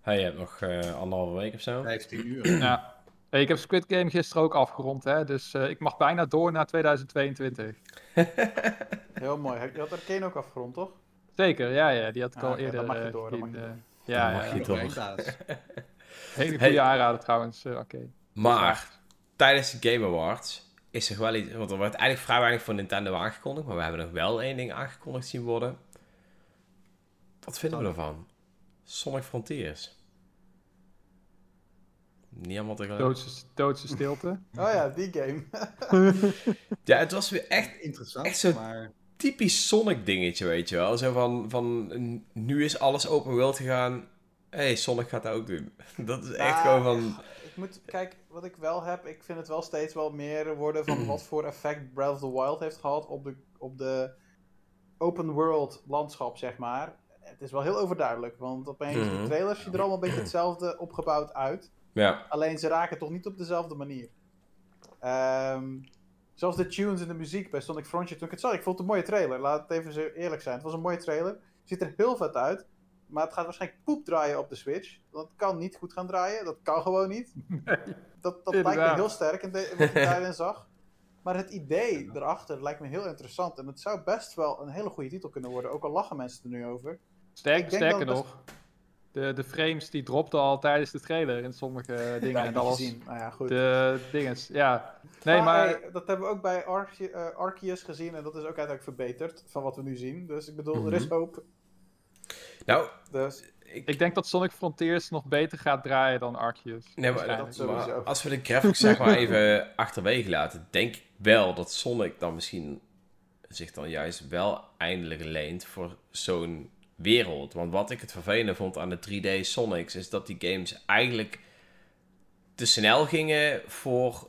Hey, je hebt nog eh, anderhalve week of zo. 15 uur. (clears throat) Ja. Hey, ik heb Squid Game gisteren ook afgerond, hè, dus eh, ik mag bijna door naar 2022. (laughs) Heel mooi. Heb je had Arcane ook afgerond, toch? Zeker, ja, ja, die had ik Ah, al dan eerder. mag je eh, door, dan in, mag je eh, door. ja, Dan mag ja, je ja. door. (laughs) Hele goede Hey. aanrader trouwens. eh, Oké. Maar tijdens de Game Awards is er wel iets. Want er werd eigenlijk vrij weinig voor Nintendo aangekondigd. Maar we hebben nog wel één ding aangekondigd zien worden. Wat vinden we ervan? Sonic Frontiers. Niet allemaal tegelijk. Doodse, doodse stilte. (laughs) Oh ja, die game. (laughs) Ja, het was weer echt Interessant, Echt zo- maar typisch Sonic dingetje, weet je wel. Zo van, van nu is alles open world gegaan. Hé, hey, Sonic gaat dat ook doen. (laughs) Dat is echt gewoon van... Ik moet, kijk, wat ik wel heb, ik vind het wel steeds wel meer worden van wat voor effect Breath of the Wild heeft gehad op de, op de open world landschap, zeg maar. Het is wel heel overduidelijk, want opeens Mhm. de trailers zien er allemaal een beetje hetzelfde opgebouwd uit. Ja, Alleen ze raken toch niet op dezelfde manier. Ehm, zoals de tunes en de muziek bij Sonic Frontier. Toen ik het zag, ik vond het een mooie trailer. Laat het even eerlijk zijn. Het was een mooie trailer. Ziet er heel vet uit. Maar het gaat waarschijnlijk poep draaien op de Switch. Dat kan niet goed gaan draaien. Dat kan gewoon niet. (laughs) Dat, dat lijkt me heel sterk in de, wat ik (laughs) daarin zag. Maar het idee erachter lijkt me heel interessant. En het zou best wel een hele goede titel kunnen worden. Ook al lachen mensen er nu over. Sterk, sterker nog, de, de frames die dropten al tijdens de trailer in sommige dingen. Ja, en dat was gezien. Nou ja, goed. de dinges, ja. Nee, maar... hey, dat hebben we ook bij Arce- eh, Arceus gezien. En dat is ook uiteindelijk verbeterd van wat we nu zien. Dus ik bedoel, er is Mhm. hoop. Nou, Dus ik, Ik denk dat Sonic Frontiers nog beter gaat draaien dan Arceus. nee, maar, dat sowieso. maar als we de graphics zeg maar even (laughs) achterwege laten, denk ik wel dat Sonic dan misschien zich dan juist wel eindelijk leent voor zo'n wereld. Want wat ik het vervelende vond aan de 3D Sonics, is dat die games eigenlijk te snel gingen voor,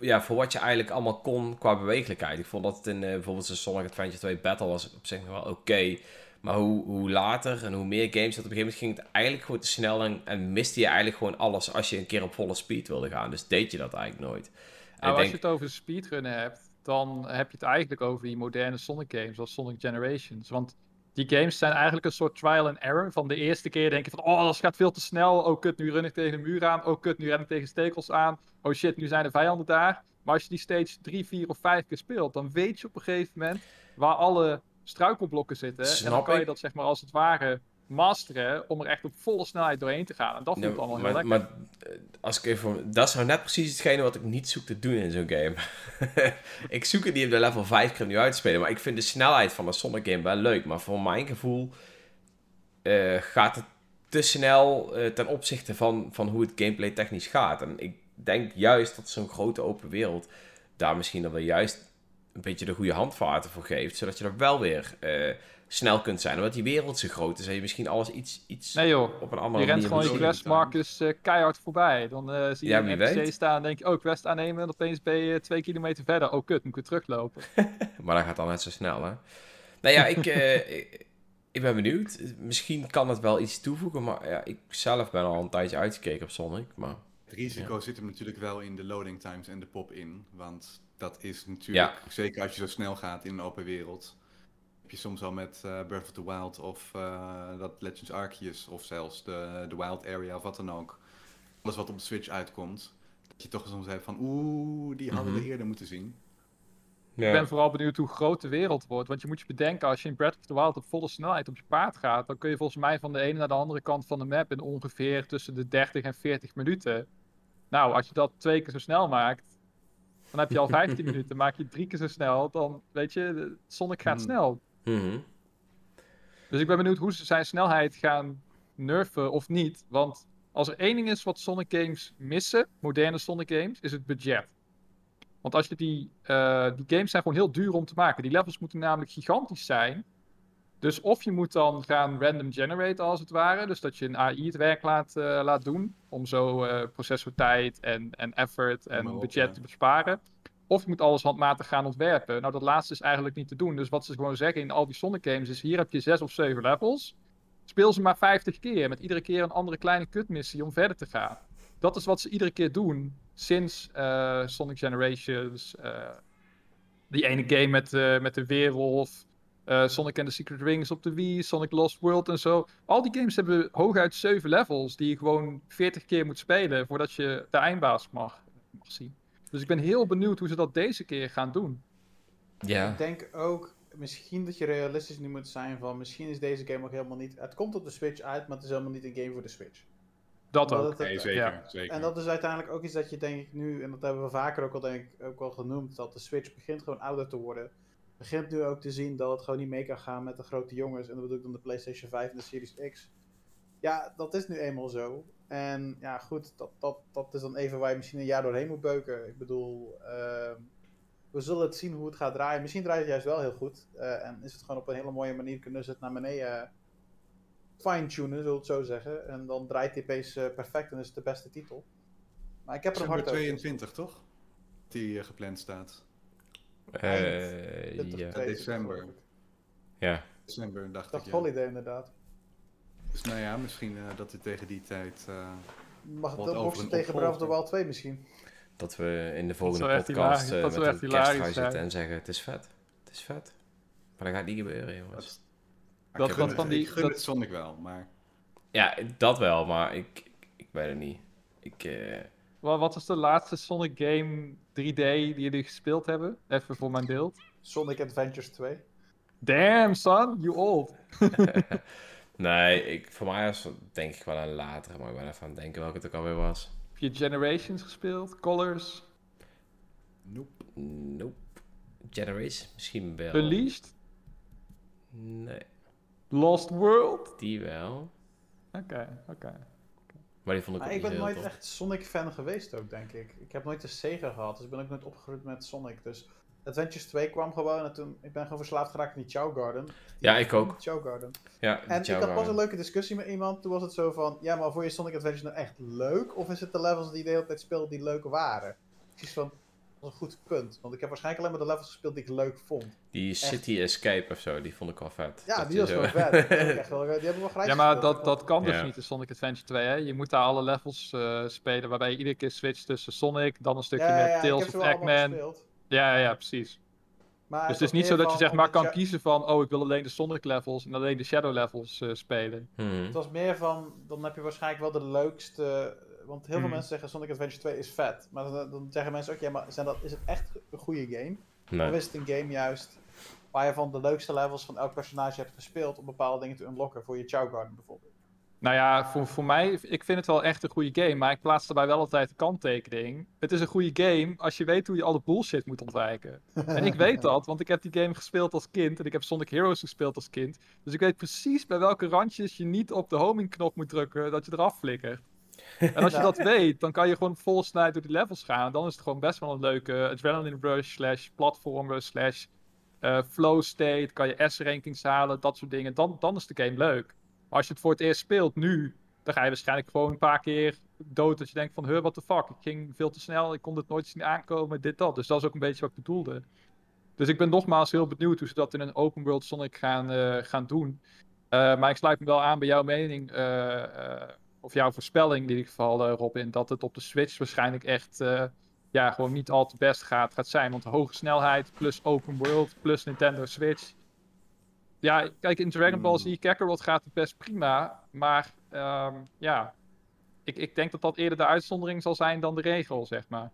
ja, voor wat je eigenlijk allemaal kon qua bewegelijkheid. Ik vond dat het in eh, bijvoorbeeld de Sonic Adventure 2 Battle was op zich nog wel oké. Maar hoe, hoe later en hoe meer games dat op een gegeven moment ging het eigenlijk gewoon te snel en, en miste je eigenlijk gewoon alles als je een keer op volle speed wilde gaan. Dus deed je dat eigenlijk nooit. En Nou, als denk, je het over speedrunnen hebt, dan heb je het eigenlijk over die moderne Sonic games, zoals Sonic Generations. Want die games zijn eigenlijk een soort trial and error. Van de eerste keer denk je van, oh, dat gaat veel te snel. Oh, kut, nu run ik tegen een muur aan. Oh, kut, nu ren ik tegen stekels aan. Oh shit, nu zijn de vijanden daar. Maar als je die steeds drie, vier of vijf keer speelt, dan weet je op een gegeven moment waar alle struikelblokken zitten. en dan kan je dat zeg maar als het ware masteren om er echt op volle snelheid doorheen te gaan. En dat Ja, voelt allemaal heel lekker. maar als ik even, dat is nou net precies hetgene wat ik niet zoek te doen in zo'n game. (laughs) ik zoek het niet op de level 5 keer nu uit te spelen, maar ik vind de snelheid van een Sonic game wel leuk. Maar voor mijn gevoel eh, gaat het te snel eh, ten opzichte van, van hoe het gameplay technisch gaat. En ik denk juist dat zo'n grote open wereld daar misschien dan wel juist een beetje de goede handvaten voor geeft, zodat je er wel weer eh, snel kunt zijn. Omdat die wereld zo groot is en je misschien alles iets, iets Nee joh, op een andere Je rent manier gewoon je quest time. markers eh, keihard voorbij. Dan eh, zie je Ja, een NPC weet. staan en denk je, oh, quest aannemen. En opeens ben je twee kilometer verder. Oh, kut, moet ik weer teruglopen. (laughs) Maar dat gaat dan net zo snel, hè? Nou ja, ik, eh, (laughs) ik, ik ben benieuwd. Misschien kan het wel iets toevoegen, maar ja, ik zelf ben al een tijdje uitgekeken op Sonic. Maar Het risico zit hem natuurlijk wel in de loading times en de pop-in. Want dat is natuurlijk, zeker als je zo snel gaat in een open wereld. Heb je soms al met eh, Breath of the Wild of eh, dat Legends Arceus of zelfs de, de Wild Area of wat dan ook. Alles wat op de Switch uitkomt. Dat je toch soms hebt van oeh, die hadden we Mhm. eerder moeten zien. Ik ben vooral benieuwd hoe groot de wereld wordt. Want je moet je bedenken, als je in Breath of the Wild op volle snelheid op je paard gaat, dan kun je volgens mij van de ene naar de andere kant van de map in ongeveer tussen de 30 en 40 minuten. Nou, als je dat twee keer zo snel maakt, dan heb je al 15 (laughs) minuten. Maak je drie keer zo snel, dan weet je, de Sonic gaat Hmm. snel. Mhm. Dus ik ben benieuwd hoe ze zijn snelheid gaan nerven of niet. Want als er één ding is wat Sonic games missen, moderne Sonic games, is het budget. Want als je die, eh, die games zijn gewoon heel duur om te maken. Die levels moeten namelijk gigantisch zijn. Dus of je moet dan gaan random generate als het ware. Dus dat je een AI het werk laat, eh, laat doen. Om zo eh processortijd en, en effort en op, budget ja. te besparen. Of je moet alles handmatig gaan ontwerpen. Nou, dat laatste is eigenlijk niet te doen. Dus wat ze gewoon zeggen in al die Sonic games is: hier heb je zes of zeven levels. Speel ze maar 50 keer. Met iedere keer een andere kleine kutmissie om verder te gaan. Dat is wat ze iedere keer doen sinds eh, Sonic Generations. eh, die ene game met, eh, met de weerwolf. Sonic and the Secret Rings op de Wii. Sonic Lost World en zo. Al die games hebben hooguit 7 levels. Die je gewoon 40 keer moet spelen voordat je de eindbaas mag, mag zien. Dus ik ben heel benieuwd hoe ze dat deze keer gaan doen. Ja. Ik denk ook misschien dat je realistisch nu moet zijn van misschien is deze game ook helemaal niet. Het komt op de Switch uit, maar het is helemaal niet een game voor de Switch. Dat Omdat ook. het- Nee, zeker. ja. zeker. En dat is uiteindelijk ook iets dat je denk ik nu, en dat hebben we vaker ook al denk ik ook al genoemd, dat de Switch begint gewoon ouder te worden. Begint nu ook te zien dat het gewoon niet mee kan gaan met de grote jongens. En dat bedoel ik dan de PlayStation 5 en de Series X. Ja, dat is nu eenmaal zo. En ja, goed, dat, dat, dat is dan even waar je misschien een jaar doorheen moet beuken. Ik bedoel, ehm, we zullen het zien hoe het gaat draaien. Misschien draait het juist wel heel goed. eh, en is het gewoon op een hele mooie manier kunnen ze het naar beneden eh, fine-tunen, zullen we het zo zeggen. En dan draait die opeens eh, perfect en is het de beste titel. Maar ik heb er hard over. 22, toch? Die gepland staat. Eh, 20 ja. December. ja. December, dacht Ik dacht. Ja. holiday inderdaad. Dus nou ja, misschien eh, dat het tegen die tijd... eh, Mag Wat het over tegen Breath of. Wild 2 misschien? Dat we in de volgende podcast hilarisch- eh, dat met een kersttrui zijn. zitten en zeggen: Het is vet. Het is vet. Maar dat gaat niet gebeuren, jongens. dat, Dat ik van- die- ik gun dat- het Sonic wel, maar... Ja, dat wel, maar ik, ik, ik weet het niet. Ik, eh, Wa- Wat was de laatste Sonic game 3D die jullie gespeeld hebben? Even voor mijn beeld. Sonic Adventures 2. Damn, son, you old. (laughs) Nee, ik, voor mij was denk ik wel een later, maar ik ben even aan het denken welke het ook alweer was. Heb je Generations gespeeld? Colors? Nope. Nope. Generation misschien wel. Unleashed? Nee, Lost World? die wel. Oké, oké. Maar die vond ik Maar ook ik ben nooit echt Sonic-fan geweest ook, denk ik. Ik heb nooit de Sega gehad, dus ik ben ook nooit opgegroeid met Sonic. Dus Adventures 2 kwam gewoon en toen ik ben gewoon verslaafd geraakt aan die Chow Garden. Die- Ja, ik ook. Chow Garden. Ja, En die ik had pas Chow een leuke discussie met iemand. Toen was het zo van, ja, maar vond je Sonic Adventures nou echt leuk? Of is het de levels die je de hele tijd speelde die leuk waren? Precies van, dat is een goed punt. Want ik heb waarschijnlijk alleen maar de levels gespeeld die ik leuk vond. Die City Escape of zo, die vond ik wel vet. Ja, Dat die was gewoon (laughs) vet. Die, wel- hebben we wel gelijk Ja, maar dat, dat kan dus Ja. niet in Sonic Adventure 2, hè? Je moet daar alle levels eh, spelen, waarbij je iedere keer switcht tussen Sonic, dan een stukje ja, ja, met ze of wel allemaal Eggman. Ja, ja, precies. Maar Dus het is niet zo dat je zeg maar kan kiezen van, oh, ik wil alleen de Sonic levels en alleen de Shadow levels eh, spelen. Hmm. Het was meer van, dan heb je waarschijnlijk wel de leukste... Want heel veel Hmm. mensen zeggen Sonic Adventure 2 is vet. Maar dan, dan zeggen mensen ook, ja, maar zijn dat, is het echt een goede game? Of Nee. is het een game juist waar je van de leukste levels van elk personage hebt gespeeld om bepaalde dingen te unlocken voor je Chow Garden bijvoorbeeld? Nou ja, voor, voor mij, ik vind het wel echt een goede game, maar ik plaats daarbij wel altijd de kanttekening. Het is een goede game als je weet hoe je alle bullshit moet ontwijken. (laughs) En ik weet dat, want ik heb die game gespeeld als kind en ik heb Sonic Heroes gespeeld als kind. Dus ik weet precies bij welke randjes je niet op de homing-knop moet drukken, dat je eraf flikkert. En als je (laughs) dat weet, dan kan je gewoon vol snelheid door die levels gaan. En dan is het gewoon best wel een leuke adrenaline rush, slash platformer, slash eh, flow state. Kan je S-rankings halen, dat soort dingen. Dan, dan is de game leuk. Als je het voor het eerst speelt nu, dan ga je waarschijnlijk gewoon een paar keer dood. Dat je denkt van, huh, what the fuck, ik ging veel te snel, ik kon het nooit zien aankomen, dit, dat. Dus dat is ook een beetje wat ik bedoelde. Dus ik ben nogmaals heel benieuwd hoe ze dat in een open world Sonic gaan, eh, gaan doen. Eh, maar ik sluit me wel aan bij jouw mening, eh, of jouw voorspelling in ieder geval, Robin, dat het op de Switch waarschijnlijk echt ja, gewoon niet al te best gaat, gaat zijn. Want hoge snelheid plus open world plus Nintendo Switch. Ja, kijk, in Dragon Ball Z Hmm. Kakarot gaat het best prima. Maar ehm, ja, ik, ik denk dat dat eerder de uitzondering zal zijn dan de regel, zeg maar.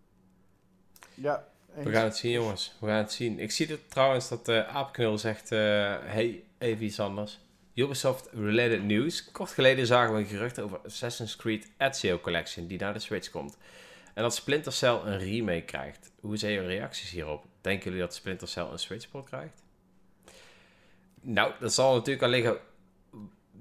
Ja, We gaan het zien, jongens. We gaan het zien. Ik zie het trouwens dat eh Aapknul zegt... eh, hey, even iets anders. Ubisoft-related news. Kort geleden zagen we een gerucht over Assassin's Creed Ezio Collection... die naar de Switch komt. En dat Splinter Cell een remake krijgt. Hoe zijn jullie reacties hierop? Denken jullie dat Splinter Cell een Switch-port krijgt? Nou, dat zal natuurlijk al liggen...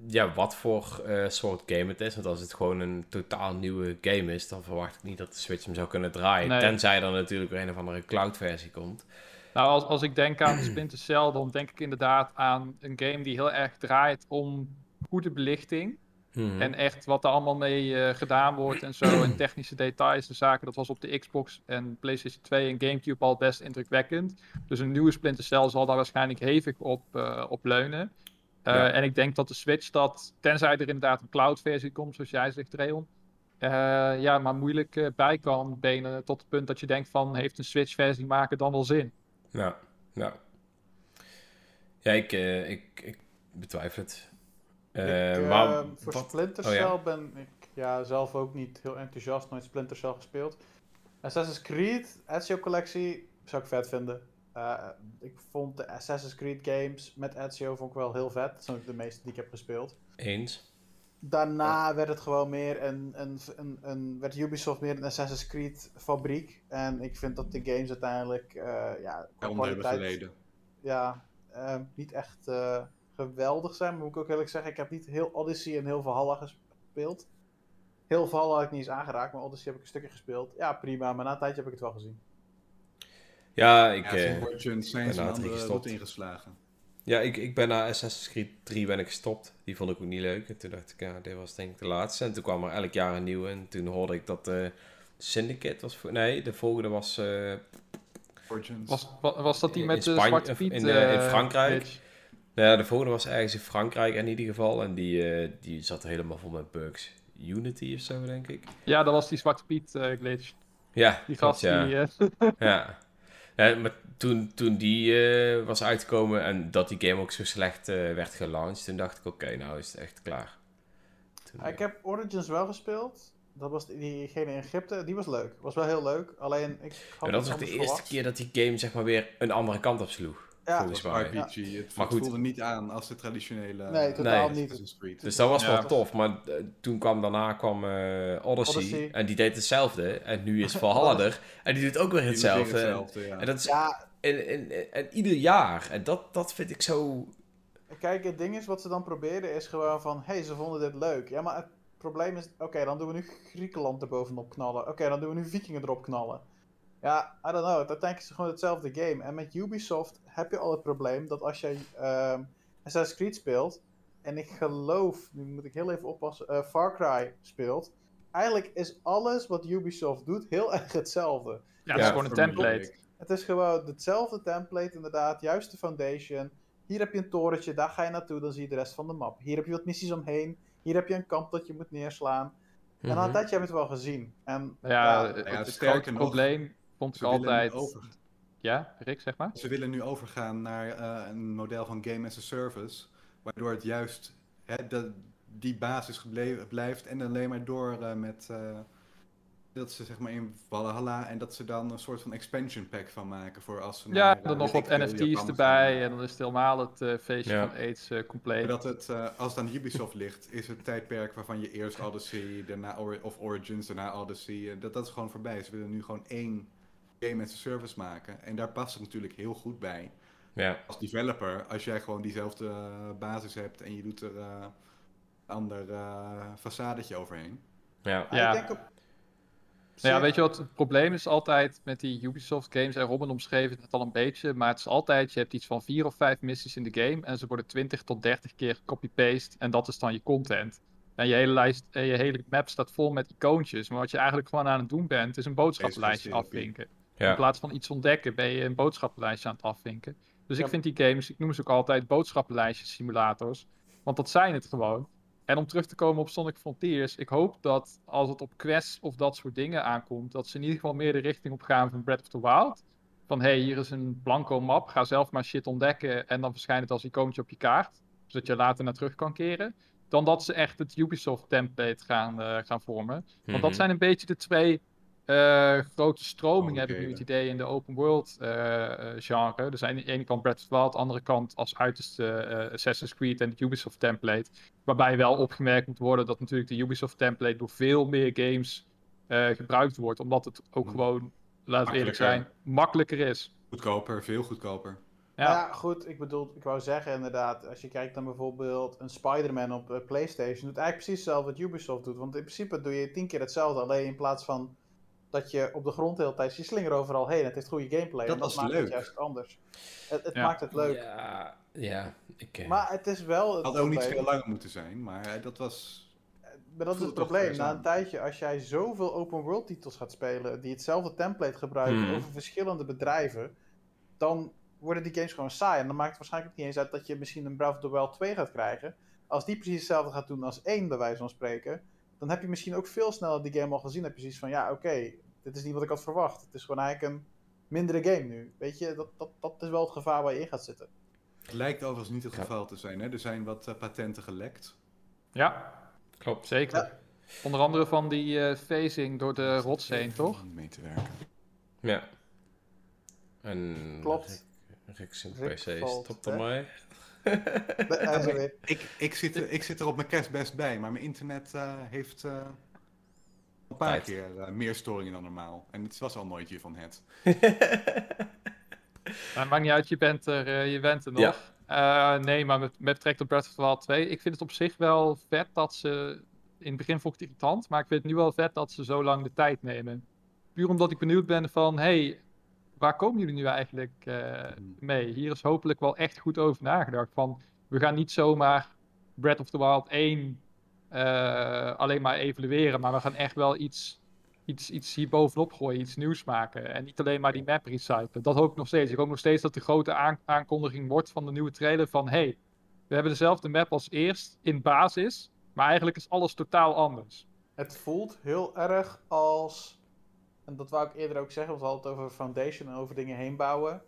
Ja, wat voor eh, soort game het is. Want als het gewoon een totaal nieuwe game is... dan verwacht ik niet dat de Switch hem zou kunnen draaien. Nee. Tenzij er natuurlijk weer een of andere cloud-versie komt. Nou, als, als ik denk aan Splinter Cell, dan denk ik inderdaad aan een game die heel erg draait om goede belichting. Mhm. En echt wat er allemaal mee eh, gedaan wordt en zo. En technische details en zaken. Dat was op de Xbox en PlayStation 2 en GameCube al best indrukwekkend. Dus een nieuwe Splinter Cell zal daar waarschijnlijk hevig op, op leunen. Eh, Ja. En ik denk dat de Switch dat, tenzij er inderdaad een cloud versie komt, zoals jij zegt, Reon. ja, maar moeilijk bij kan benen tot het punt dat je denkt van, heeft een Switch versie maken dan wel zin? Nou, nou. Ja, ik, ik, ik betwijfel het. Eh, ik, eh, maar voor wat- Splinter oh Cell ja. ben ik ja, zelf ook niet heel enthousiast, nooit Splinter Cell gespeeld. Assassin's Creed, Ezio collectie, zou ik vet vinden. Eh, ik vond de Assassin's Creed games met Ezio vond ik wel heel vet. Dat zijn ook de meeste die ik heb gespeeld. eens. Daarna werd het gewoon meer een, een, een, een, werd Ubisoft meer een Assassin's Creed fabriek. En ik vind dat de games uiteindelijk, eh, ja, qua kwaliteit, geleden. ja, niet echt geweldig zijn. Maar moet ik ook eerlijk zeggen, ik heb niet heel Odyssey en heel Valhalla gespeeld. Heel Valhalla heb ik niet eens aangeraakt, maar Odyssey heb ik een stukje gespeeld. Ja, prima, maar na een tijdje heb ik het wel gezien. Ja, ik, Ja, eh, Origins zijn ben een drie andere gestopt. ingeslagen. ja ik, ik ben na Assassin's Creed 3 ben ik gestopt. Die vond ik ook niet leuk. En toen dacht ik, ja, dit was denk ik de laatste. En toen kwam er elk jaar een nieuwe. En toen hoorde ik dat eh Syndicate was... Voor, nee, de volgende was... eh, Origins. Was, wa- was dat die In met de Zwarte Piet? in, eh, in eh, Frankrijk. Nou ja, de volgende was ergens in Frankrijk in ieder geval. En die, eh, die zat helemaal vol met bugs. Unity of zo, denk ik. Ja, dat was die Zwarte Piet eh, glitch. Ja, Die gast ja. die... eh, (laughs) Ja. ja maar toen, toen die eh, was uitgekomen en dat die game ook zo slecht eh, werd gelaunched, toen dacht ik, oké, nou is het echt klaar. Toen, Ik heb Origins wel gespeeld. Dat was die- diegene in Egypte, die was leuk. Was wel heel leuk. Alleen ik had Ja, dat was ook de eerste verwacht. keer dat die game zeg maar weer een andere kant op sloeg. Ja, volgens Het mij. Maar goed. voelde niet aan als de traditionele Nee, totaal Nee. niet. Dus dat was Ja. wel tof. Maar eh, toen kwam daarna kwam eh, Odyssey, Odyssey. En die deed hetzelfde. En nu is (laughs) Valhalla er. En die doet ook weer hetzelfde. weer hetzelfde, ja. En dat is Ja, en, en, en, en ieder jaar. En dat, dat vind ik zo... kijk, het ding is wat ze dan proberen is gewoon van, hé, hey, ze vonden dit leuk. Ja, maar het probleem is, oké, dan doen we nu Griekenland er bovenop knallen. Oké, dan doen we nu Vikingen erop knallen. Ja, I don't know. Uiteindelijk is het gewoon hetzelfde game. En met Ubisoft heb je al het probleem dat als jij ehm Assassin's Creed speelt, en ik geloof, nu moet ik heel even oppassen, eh, Far Cry speelt, eigenlijk is alles wat Ubisoft doet heel (laughs) erg hetzelfde. Ja, Ja, het is gewoon een template. Het is gewoon hetzelfde template, inderdaad. Juist de foundation. Hier heb je een torentje, daar ga je naartoe, dan zie je de rest van de map. Hier heb je wat missies omheen. Hier heb je een kamp dat je moet neerslaan. En een Mhm. tijdje heb je het wel gezien. En Ja, ja, het, het sterker grote nog, probleem vond ik Ze willen, altijd... over, Ja, Rick, zeg maar? ze willen nu overgaan naar eh, een model van Game as a Service, waardoor het juist hè, de, die basis gebleven, blijft en alleen maar door eh, met eh, dat ze zeg maar in Valhalla en dat ze dan een soort van expansion pack van maken voor als ze Ja, naar, dan nog wat NFT's erbij en dan is het helemaal het feestje Ja. van AIDS compleet. Maar dat het, eh, als het aan Ubisoft ligt, is het tijdperk waarvan je eerst Odyssey, daarna Ori- of Origins, daarna Odyssey, dat, dat is gewoon voorbij. Ze willen nu gewoon één game as a service maken. En daar past het natuurlijk heel goed bij. Ja. Als developer, als jij gewoon diezelfde eh, basis hebt en je doet er eh, een ander eh façadetje overheen. Ja. Ja. ik denk op... Nou ja, weet je wat het probleem is altijd met die Ubisoft games, en Robin omschreef het al een beetje, maar het is altijd, je hebt iets van vier of vijf missies in de game en ze worden 20 tot 30 keer copy-paste en dat is dan je content. En je hele, lijst, je hele map staat vol met icoontjes, maar wat je eigenlijk gewoon aan het doen bent, is een boodschappenlijstje afvinken. Ja. In plaats van iets ontdekken, ben je een boodschappenlijstje aan het afvinken. Dus ik vind die games, ik noem ze ook altijd boodschappenlijstjes simulators. Want dat zijn het gewoon. En om terug te komen op Sonic Frontiers, ik hoop dat als het op quests of dat soort dingen aankomt, dat ze in ieder geval meer de richting op gaan van Breath of the Wild. Van hé, hey, hier is een blanco map, ga zelf maar shit ontdekken en dan verschijnt het als icoontje op je kaart. Zodat je later naar terug kan keren. Dan dat ze echt het Ubisoft template gaan, eh, gaan vormen. Want dat Mhm. zijn een beetje de twee eh, grote stromingen, heb ik nu het idee, in de open world eh, eh, genre. Er zijn aan de ene kant Breath of the Wild, aan de andere kant als uiterste eh, Assassin's Creed en de Ubisoft template. Waarbij wel opgemerkt moet worden dat natuurlijk de Ubisoft template door veel meer games eh, gebruikt wordt. Omdat het ook Hmm. gewoon, laten we eerlijk zijn, makkelijker is. Goedkoper, veel goedkoper. Ja. Ja. goed, ik bedoel, ik wou zeggen inderdaad, als je kijkt naar bijvoorbeeld een Spider-Man op PlayStation, doet eigenlijk precies hetzelfde wat Ubisoft doet. Want in principe doe je tien keer hetzelfde, alleen in plaats van dat je op de grond de hele tijd je slinger overal heen. Het heeft goede gameplay. Dat en dat was maakt leuk. het juist anders. Het, het Ja. maakt het leuk. Ja, ja. Ik, eh, Maar het is wel. Het Had ook niet veel langer moeten zijn, maar eh, dat was... Maar dat is het probleem. Na een tijdje, als jij zoveel open world titels gaat spelen, die hetzelfde template gebruiken Hmm. over verschillende bedrijven, dan worden die games gewoon saai. En dan maakt het waarschijnlijk ook niet eens uit dat je misschien een Breath of the Wild 2 gaat krijgen. Als die precies hetzelfde gaat doen als één, bij wijze van spreken, dan heb je misschien ook veel sneller die game al gezien. Dan heb je zoiets van, ja, oké, dit is niet wat ik had verwacht. Het is gewoon eigenlijk een mindere game nu. Weet je, dat, dat, dat is wel het gevaar waar je in gaat zitten. Het lijkt overigens niet het geval te zijn. Hè? Er zijn wat eh, patenten gelekt. ja, Klopt. zeker. Ja. Onder andere van die eh phasing door de rots heen, toch? Om mee te werken. Ja. En Klopt. Rick, Rick zijn PC valt stopt weer. (laughs) Ik, ik, zit er, ik zit er op mijn kerstbest bij, maar mijn internet eh, heeft eh, een paar Tijd. keer eh, meer storingen dan normaal. En het was al nooit je van het. (laughs) Maar maakt niet uit, je bent er, eh, je bent er nog. Ja. Eh, nee, maar met, met betrekking tot Breath of the Wild 2, ik vind het op zich wel vet dat ze... In het begin vond ik het irritant, maar ik vind het nu wel vet dat ze zo lang de tijd nemen. Puur omdat ik benieuwd ben van, hey, waar komen jullie nu eigenlijk eh, mee? Hier is hopelijk wel echt goed over nagedacht. Van, we gaan niet zomaar Breath of the Wild 1 eh, alleen maar evalueren, maar we gaan echt wel iets, iets, iets hier bovenop gooien, iets nieuws maken. En niet alleen maar die map recyclen. Dat hoop ik nog steeds. Ik hoop nog steeds dat de grote aan- aankondiging wordt van de nieuwe trailer van, hey, we hebben dezelfde map als eerst in basis, maar eigenlijk is alles totaal anders. Het voelt heel erg als. En dat wou ik eerder ook zeggen, want we hadden het over Foundation en over dingen heen bouwen.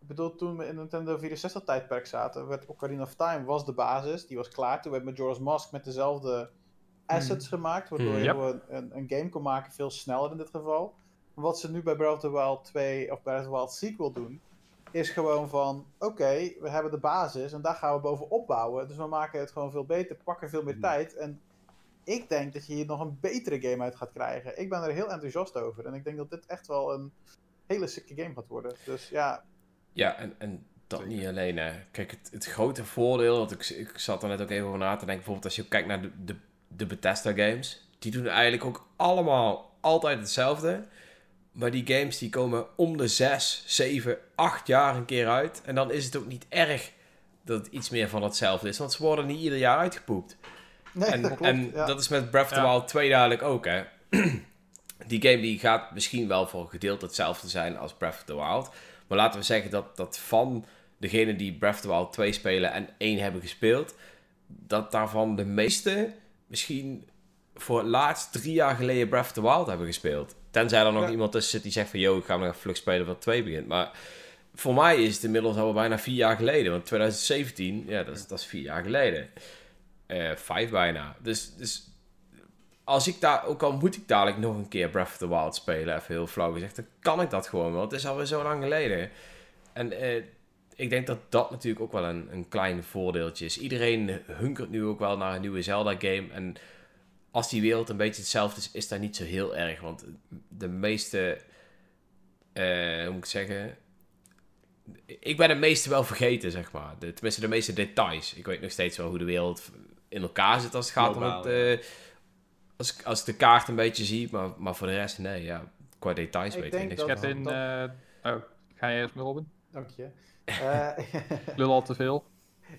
Ik bedoel, toen we in Nintendo 64 tijdperk zaten, werd Ocarina of Time was de basis, die was klaar. Toen werd Majora's Mask met dezelfde assets gemaakt, waardoor je Yep. een, een game kon maken veel sneller in dit geval. Wat ze nu bij Breath of the Wild 2 of Breath of the Wild sequel doen, is gewoon van, oké, we hebben de basis en daar gaan we bovenop bouwen. Dus we maken het gewoon veel beter, pakken veel meer Mhm. tijd. En ik denk dat je hier nog een betere game uit gaat krijgen. Ik ben er heel enthousiast over. En ik denk dat dit echt wel een hele sicke game gaat worden. Dus ja, Ja, en, en dat Zeker. niet alleen. Hè. Kijk, het, het grote voordeel, dat ik, ik zat er net ook even over na te denken, bijvoorbeeld als je kijkt naar de, de, de Bethesda games, die doen eigenlijk ook allemaal altijd hetzelfde. Maar die games die komen om de 6, 7, 8 jaar een keer uit. En dan is het ook niet erg dat het iets meer van hetzelfde is, want ze worden niet ieder jaar uitgepoept. Nee, En, dat klopt. en ja. dat is met Breath of the Ja. Wild 2 dadelijk ook, hè. (clears throat) die game die gaat misschien wel voor een gedeelte hetzelfde zijn als Breath of the Wild. Maar laten we zeggen dat, dat van degenen die Breath of the Wild 2 spelen en 1 hebben gespeeld... dat daarvan de meeste misschien voor het laatst drie jaar geleden Breath of the Wild hebben gespeeld. Tenzij er nog Ja. iemand tussen zit die zegt van... yo, ik ga nog even vlug spelen wat 2 begint. Maar voor mij is het inmiddels al bijna vier jaar geleden. Want 2017, ja, dat is, dat is vier jaar geleden. Vijf bijna. Dus, dus als ik daar, ook al moet ik dadelijk nog een keer Breath of the Wild spelen, even heel flauw gezegd, dan kan ik dat gewoon wel. Het is alweer zo lang geleden. En eh, ik denk dat dat natuurlijk ook wel een, een klein voordeeltje is. Iedereen hunkert nu ook wel naar een nieuwe Zelda-game. En als die wereld een beetje hetzelfde is, is dat niet zo heel erg. Want de meeste, eh, hoe moet ik zeggen, ik ben het meeste wel vergeten, zeg maar. Tenminste, de meeste details. Ik weet nog steeds wel hoe de wereld in elkaar zit als het gaat Globaal, om het... eh, als, ik- als ik de kaart een beetje zie, maar, maar voor de rest, nee, ja. Qua details Ik weet ik niks Ik heb in... eh, oh, ga je eerst maar Robin? Dank je. Eh, (laughs) lul al te veel.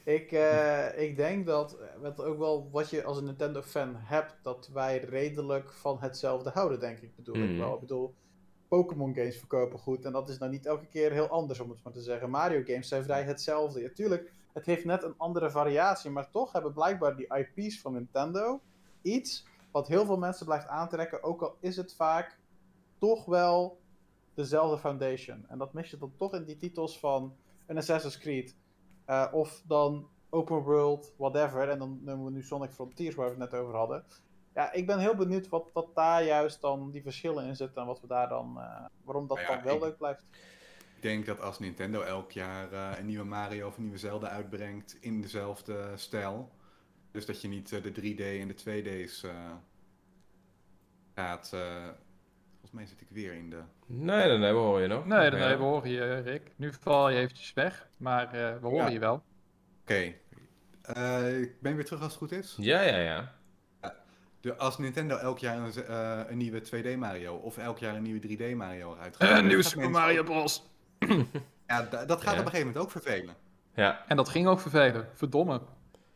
ik, eh, ik denk dat, wat ook wel wat je als een Nintendo-fan hebt, dat wij redelijk van hetzelfde houden, denk ik. Bedoel ik Mhm. wel. Ik bedoel, Pokémon games verkopen goed en dat is nou niet elke keer heel anders, om het maar te zeggen. Mario games zijn vrij hetzelfde. Ja, tuurlijk, het heeft net een andere variatie, maar toch hebben blijkbaar die IP's van Nintendo iets wat heel veel mensen blijft aantrekken, ook al is het vaak toch wel dezelfde foundation. En dat mis je dan toch in die titels van een Assassin's Creed. eh, of dan Open World, whatever. En dan noemen we nu Sonic Frontiers, waar we het net over hadden. Ja, ik ben heel benieuwd wat, wat daar juist dan die verschillen in zitten. En wat we daar dan, eh, waarom dat Nou ja, dan wel ik- leuk blijft. Ik denk dat als Nintendo elk jaar eh, een nieuwe Mario of een nieuwe Zelda uitbrengt in dezelfde stijl. Dus dat je niet eh, de 3D en de 2D's eh, gaat. eh, volgens mij zit ik weer in de. Nee, nee, nee, we horen je nog. Nee, Ja. nee, we horen je, Rick. Nu val je eventjes weg, maar eh, we horen Ja. je wel. Oké. Eh, ik ben weer terug als het goed is. Ja, ja, ja. De, als Nintendo elk jaar een, eh, een nieuwe 2D Mario of elk jaar een nieuwe 3D Mario eruit gaat. (laughs) Een dan nieuw gaat Super Mario Bros. Ja, da- dat gaat Ja. op een gegeven moment ook vervelen. Ja, En dat ging ook vervelen. Verdomme.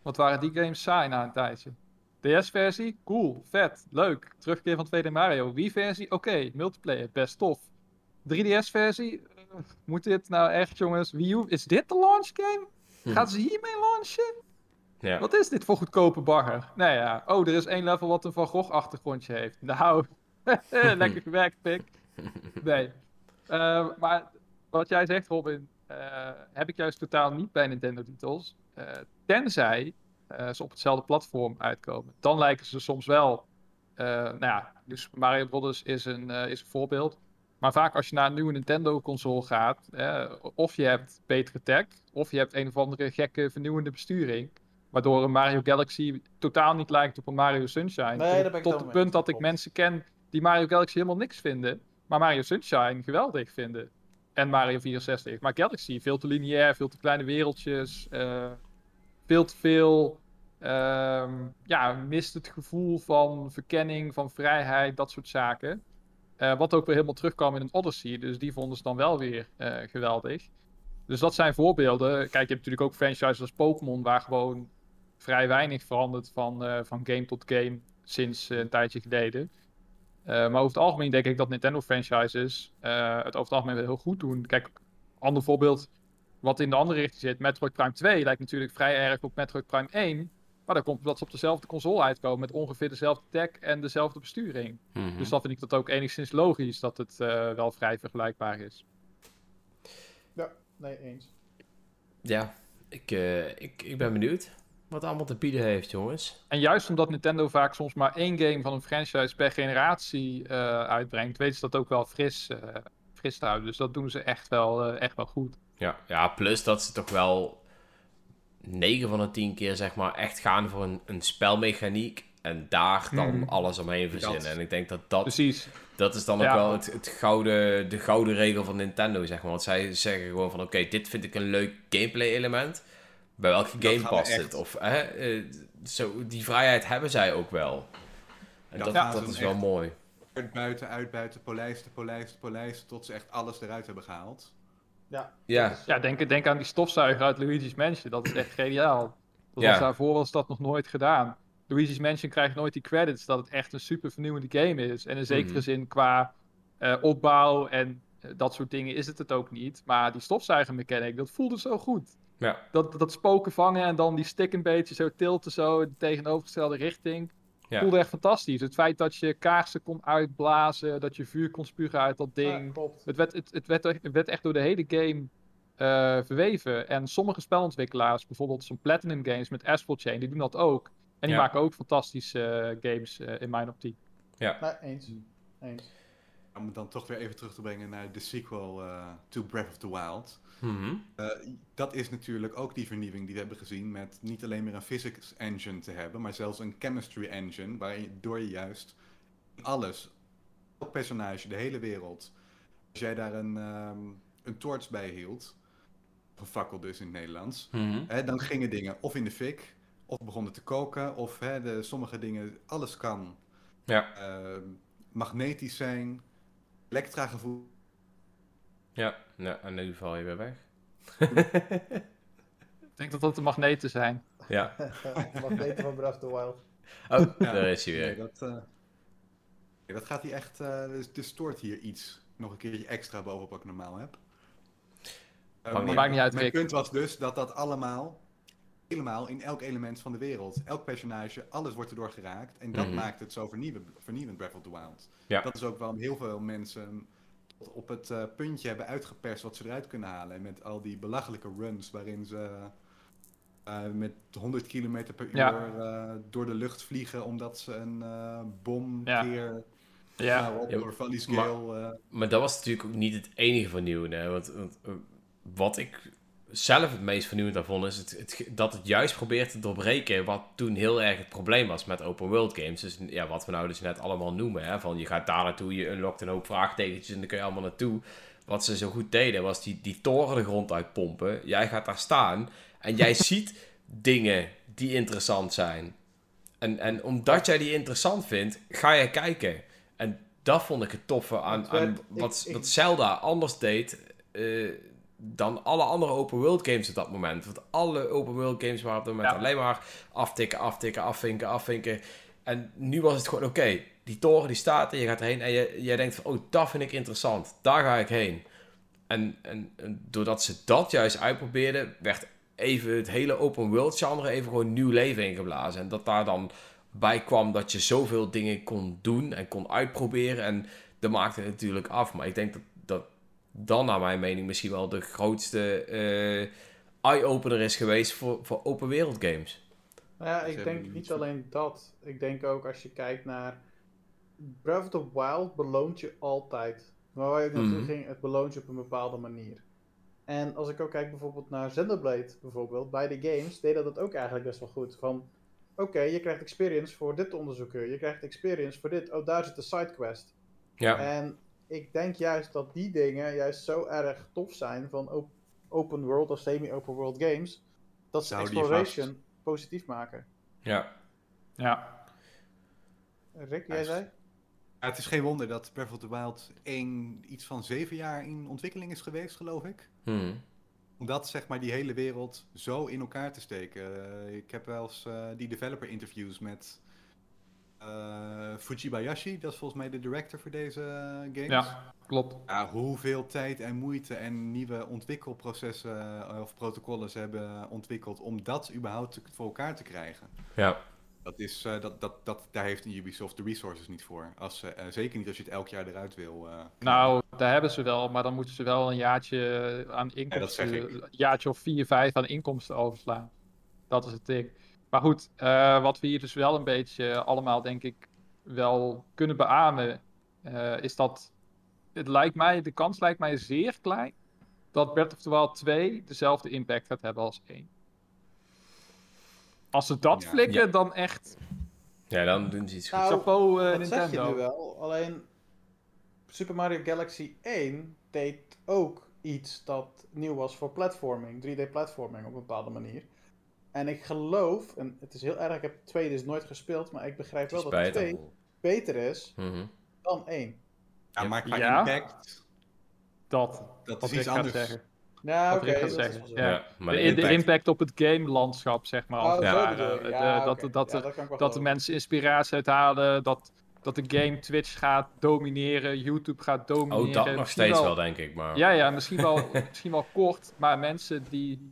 Wat waren die games saai na een tijdje. DS-versie? Cool, vet, leuk. Terugkeer van 2D Mario. Wii-versie? Oké, multiplayer, best tof. 3DS-versie? Eh, moet dit nou echt, jongens? Wii U? Is dit de launch game? Hm. Gaan ze hiermee launchen? ja. Wat is dit voor goedkope bagger? Nou ja, oh, er is één level wat een Van Gogh achtergrondje heeft. Nou, (laughs) lekker gewerkt, pik. Nee. Eh, maar wat jij zegt, Robin, eh, heb ik juist totaal niet bij Nintendo-titels. Eh, tenzij eh, ze op hetzelfde platform uitkomen. Dan lijken ze soms wel. nou ja, dus Mario Bros. is een, is een voorbeeld. Maar vaak als je naar een nieuwe Nintendo-console gaat, of je hebt betere tech, of je hebt een of andere gekke vernieuwende besturing. Waardoor een Mario Galaxy totaal niet lijkt op een Mario Sunshine. Nee, tot ben ik tot het mee punt dat ik mensen ken die Mario Galaxy helemaal niks vinden. Maar Mario Sunshine geweldig vinden. En Mario 64. Maar Galaxy, veel te lineair, veel te kleine wereldjes. eh, veel te veel. ehm, ja, mist het gevoel van verkenning, van vrijheid, dat soort zaken. Eh, wat ook weer helemaal terugkwam in een Odyssey. Dus die vonden ze dan wel weer eh, geweldig. Dus dat zijn voorbeelden. Kijk, je hebt natuurlijk ook franchises als Pokémon, waar gewoon vrij weinig verandert van, van game tot game sinds een tijdje geleden. Eh, maar over het algemeen denk ik dat Nintendo franchises eh, het over het algemeen wel heel goed doen. Kijk, ander voorbeeld wat in de andere richting zit. Metroid Prime 2 lijkt natuurlijk vrij erg op Metroid Prime 1. Maar dat komt omdat ze op dezelfde console uitkomen met ongeveer dezelfde tech en dezelfde besturing. Mhm. Dus dan vind ik dat ook enigszins logisch dat het eh, wel vrij vergelijkbaar is. Ja, nee, eens. Ja, ik, ik, ik ben benieuwd. Wat allemaal te bieden heeft, jongens. En juist omdat Nintendo vaak soms maar één game van een franchise per generatie eh, uitbrengt, weten ze dat ook wel fris, eh, fris te houden. Dus dat doen ze echt wel, eh, echt wel goed. Ja, ja, plus dat ze toch wel 9 van de 10 keer zeg maar echt gaan voor een, een spelmechaniek. En daar dan Mhm. alles omheen verzinnen. Dat. En ik denk dat dat, Precies. dat is dan ook Ja. wel het, het gouden, de gouden regel van Nintendo, zeg maar. Want zij zeggen gewoon van, oké, dit vind ik een leuk gameplay element. Bij welke game past echt. het? Of, hè, eh, zo, die vrijheid hebben zij ook wel. En Dat dat, is wel mooi. Uitbuiten, uitbuiten, polijsten, polijsten, polijsten, tot ze echt alles eruit hebben gehaald. Ja. Ja, Ja, denk, denk aan die stofzuiger uit Luigi's Mansion. Dat is echt geniaal. Dat Ja. was, daarvoor was dat nog nooit gedaan. Luigi's Mansion krijgt nooit die credits dat het echt een super vernieuwende game is. En in zekere Mhm. zin qua eh, opbouw en eh, dat soort dingen is het het ook niet. Maar die stofzuiger mechanic, dat voelde zo goed. Ja. Dat, dat spoken vangen en dan die stick een beetje zo tilten zo in de tegenovergestelde richting. Ja. Voelde echt fantastisch. Het feit dat je kaarsen kon uitblazen, dat je vuur kon spugen uit dat ding. Ja, klopt. Het werd, het, het, werd, echt- het werd echt door de hele game eh, verweven. En sommige spelontwikkelaars, bijvoorbeeld zo'n Platinum Games met Asphalt Chain, die doen dat ook. En die Ja. maken ook fantastische eh, games eh, in mijn optiek. Nee, eens. eens. Om het dan toch weer even terug te brengen naar de sequel eh, to Breath of the Wild. Mhm. Eh, dat is natuurlijk ook die vernieuwing die we hebben gezien met niet alleen meer een physics engine te hebben, maar zelfs een chemistry engine, waardoor je juist alles, elk personage, de hele wereld, als jij daar een, ehm een torch bij hield, of een fakkel dus in het Nederlands, Mhm. hè, dan gingen dingen of in de fik, of begonnen te koken, of hè, de, sommige dingen, alles kan Ja, ehm, magnetisch zijn, elektra gevoel. ja. ja, en nu val je weer weg. Ik denk dat dat de magneten zijn. ja. (laughs) Wat beter van Breath of the Wild. Oh, Ja. daar is hij Nee, weer. dat, eh, nee, dat gaat hier echt. eh dus, dus stoort hier iets. Nog een keertje extra bovenop wat ik normaal heb. Eh, Maakt maar Maakt niet uit, Mijn Rick. punt was dus dat dat allemaal. Helemaal in elk element van de wereld. Elk personage, alles wordt erdoor geraakt. En dat Mhm. maakt het zo vernieuwend, vernieuwend Breath of the Wild. Ja. Dat is ook waarom heel veel mensen tot op het eh, puntje hebben uitgeperst wat ze eruit kunnen halen. En met al die belachelijke runs waarin ze eh, met 100 km per uur Ja. eh, door de lucht vliegen omdat ze een bom Ja. keer Ja, nou, op Ja, door Valley Scale. eh, Maar dat was natuurlijk ook niet het enige vernieuwende. Hè? Want, want, wat ik zelf het meest vernieuwend aan vond, is het, dat het juist probeert te doorbreken wat toen heel erg het probleem was met open world games. Dus ja, wat we nou dus net allemaal noemen. Hè? Van je gaat daar naartoe, je unlockt een hoop vraagtekentjes en dan kun je allemaal naartoe. Wat ze zo goed deden, was die, die toren de grond uitpompen. Jij gaat daar staan en jij (laughs) ziet dingen die interessant zijn. En, en omdat jij die interessant vindt, ga je kijken. En dat vond ik het toffe aan, wat, wat Zelda anders deed eh, dan alle andere open world games op dat moment. Want alle open world games waren op dat moment Ja. alleen maar aftikken, aftikken, afvinken, afvinken. En nu was het gewoon, oké, die toren die staat er, je gaat erheen en je, jij denkt van, oh, dat vind ik interessant. Daar ga ik heen. En, en, en doordat ze dat juist uitprobeerden, werd even het hele open world genre even gewoon nieuw leven ingeblazen. En dat daar dan bij kwam dat je zoveel dingen kon doen en kon uitproberen. En dat maakte het natuurlijk af. Maar ik denk dat, dat dan, naar mijn mening, misschien wel de grootste eh, eye-opener is geweest voor, voor open wereld games. Nou ja, Ze ik denk niet alleen dat. Ik denk ook als je kijkt naar... Breath of the Wild beloont je altijd. Maar waar je Mhm. ging, het beloont je op een bepaalde manier. En als ik ook kijk bijvoorbeeld naar Xenoblade, bijvoorbeeld, bij de games, deed dat ook eigenlijk best wel goed. Van, oké, je krijgt experience voor dit te onderzoeken. Je krijgt experience voor dit. Oh, daar zit de sidequest. Ja, En ik denk juist dat die dingen juist zo erg tof zijn van op- open world of semi-open world games, dat ze exploration positief maken. ja. ja. Rick, jij zei? Ja, het is geen wonder dat Breath of the Wild 1 iets van zeven jaar in ontwikkeling is geweest, geloof ik. Hmm. Om dat, zeg maar, die hele wereld zo in elkaar te steken. Eh, ik heb wel eens eh, die developer interviews met Fujibayashi, dat is volgens mij de director voor deze eh, games. Ja, klopt. Ja, hoeveel tijd en moeite en nieuwe ontwikkelprocessen eh, of protocollen ze hebben ontwikkeld om dat überhaupt te- voor elkaar te krijgen. ja. Dat is, eh, dat, dat, dat, daar heeft een Ubisoft de resources niet voor. Als, ze- eh, zeker niet als je het elk jaar eruit wil. eh, Nou, daar hebben ze wel, maar dan moeten ze wel een jaartje aan zeg inkomsten, ik. een jaartje of vier, vijf aan inkomsten overslaan. Dat is het ding. Maar goed, eh, wat we hier dus wel een beetje allemaal, denk ik, wel kunnen beamen, eh, is dat het lijkt mij, de kans lijkt mij zeer klein dat Breath of the Wild 2 dezelfde impact gaat hebben als 1. Als ze dat Ja. flikken, Ja. dan echt Ja, dan doen ze iets goed. Nou, chapeau eh, dat zeg je nu wel. Alleen Super Mario Galaxy 1 deed ook iets dat nieuw was voor platforming. 3D-platforming op een bepaalde manier. En ik geloof, en het is heel erg, ik heb 2 dus nooit gespeeld, maar ik begrijp wel dat. 2 beter is Mhm. dan 1. Ja, maar qua Ja. impact, Dat, dat wat is ik iets anders. zeggen. Ja, Wat oké. dat is zeggen, wel ja. Ja, maar de, de de impact- op het game-landschap, zeg maar. als Oh. De- Ja, dat, dat, Ja, er- dat wel dat de mensen inspiratie uithalen, dat, dat de game Twitch gaat domineren, YouTube gaat domineren. Oh, dat nog steeds wel, denk ik. Maar... Ja, ja, misschien wel, (laughs) misschien wel kort, maar mensen die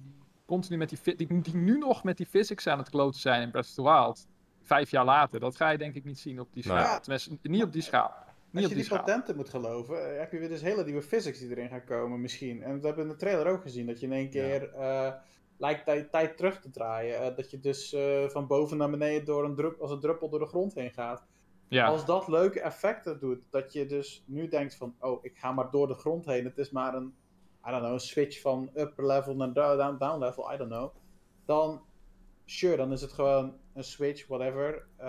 continu met die, die, die nu nog met die physics aan het kloten zijn in Breath of the Wild, vijf jaar later, dat ga je denk ik niet zien op die schaal. Tenminste, niet op die schaal. Niet Als op je die patenten moet geloven, eh, heb je weer dus hele nieuwe physics die erin gaan komen misschien. En we hebben in de trailer ook gezien, dat je in één keer eh, lijkt tijd, tijd terug te draaien. Eh, dat je dus eh, van boven naar beneden door een drup, als een druppel door de grond heen gaat. Ja, Als dat leuke effecten doet, dat je dus nu denkt van, oh, ik ga maar door de grond heen. Het is maar een, I don't know, een switch van upper level naar down, down, down level, I don't know. Dan, sure, dan is het gewoon een switch, whatever. Eh,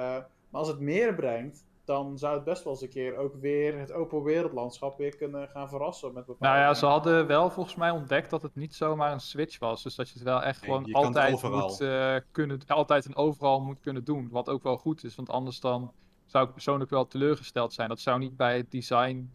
maar als het meer brengt, dan zou het best wel eens een keer ook weer het open wereldlandschap weer kunnen gaan verrassen met bepaalde... nou ja, ze hadden wel volgens mij ontdekt dat het niet zomaar een switch was. Dus dat je het wel echt Nee, gewoon altijd moet eh, kunnen, altijd en overal moet kunnen doen. Wat ook wel goed is, want anders dan zou ik persoonlijk wel teleurgesteld zijn. Dat zou niet bij het design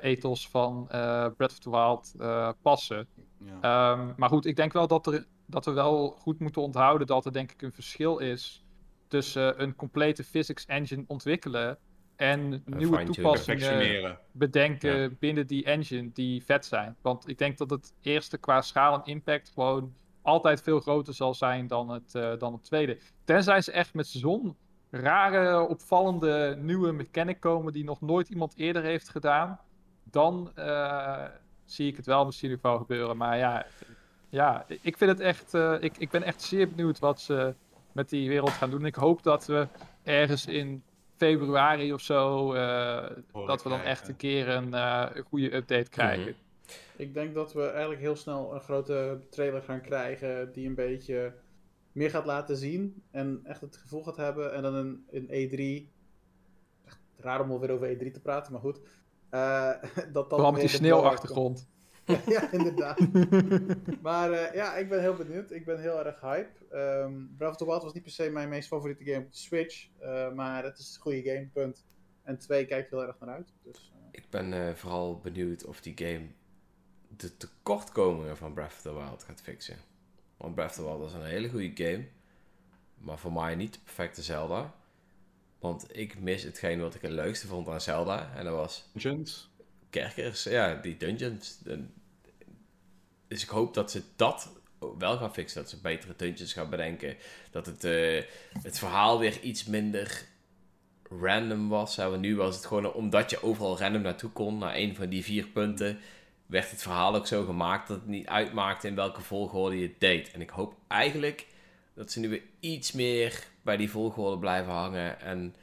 ethos van eh Breath of the Wild eh, passen. Ja. Ehm, maar goed, ik denk wel dat, er, dat we wel goed moeten onthouden dat er denk ik een verschil is tussen een complete physics engine ontwikkelen en nieuwe toepassingen bedenken Ja. binnen die engine die vet zijn. Want ik denk dat het eerste qua schaal en impact gewoon altijd veel groter zal zijn dan het, eh, dan het tweede. Tenzij ze echt met zo'n rare, opvallende nieuwe mechanic komen die nog nooit iemand eerder heeft gedaan, dan eh, zie ik het wel misschien nog wel gebeuren. Maar ja, ja ik vind het echt, eh, ik, ik ben echt zeer benieuwd wat ze met die wereld gaan doen. Ik hoop dat we ergens in februari of zo, eh, dat we dan krijgen. echt een keer een, eh, een goede update krijgen. Mhm. Ik denk dat we eigenlijk heel snel een grote trailer gaan krijgen die een beetje meer gaat laten zien en echt het gevoel gaat hebben. En dan een, een E3, echt raar om alweer over E3 te praten, maar goed. Eh, (laughs) dat dat Vooral met meer die sneeuwachtergrond. (laughs) ja, inderdaad. (laughs) maar eh, ja, ik ben heel benieuwd. Ik ben heel erg hype. Ehm Breath of the Wild was niet per se mijn meest favoriete game op de Switch. eh, maar het is een goede game, punt. En twee kijk ik heel erg naar uit. Dus, Ik ben eh, vooral benieuwd of die game de tekortkomingen van Breath of the Wild gaat fixen. Want Breath of the Wild was een hele goede game. Maar voor mij niet de perfecte Zelda. Want ik mis hetgeen wat ik het leukste vond aan Zelda. En dat was Dungeons. kerkers, ja, die dungeons. Dus ik hoop dat ze dat wel gaan fixen. Dat ze betere dungeons gaan bedenken. Dat het, eh, het verhaal weer iets minder random was. Hè. Want nu was het gewoon omdat je overal random naartoe kon, naar een van die vier punten, werd het verhaal ook zo gemaakt dat het niet uitmaakte in welke volgorde je het deed. En ik hoop eigenlijk dat ze nu weer iets meer bij die volgorde blijven hangen en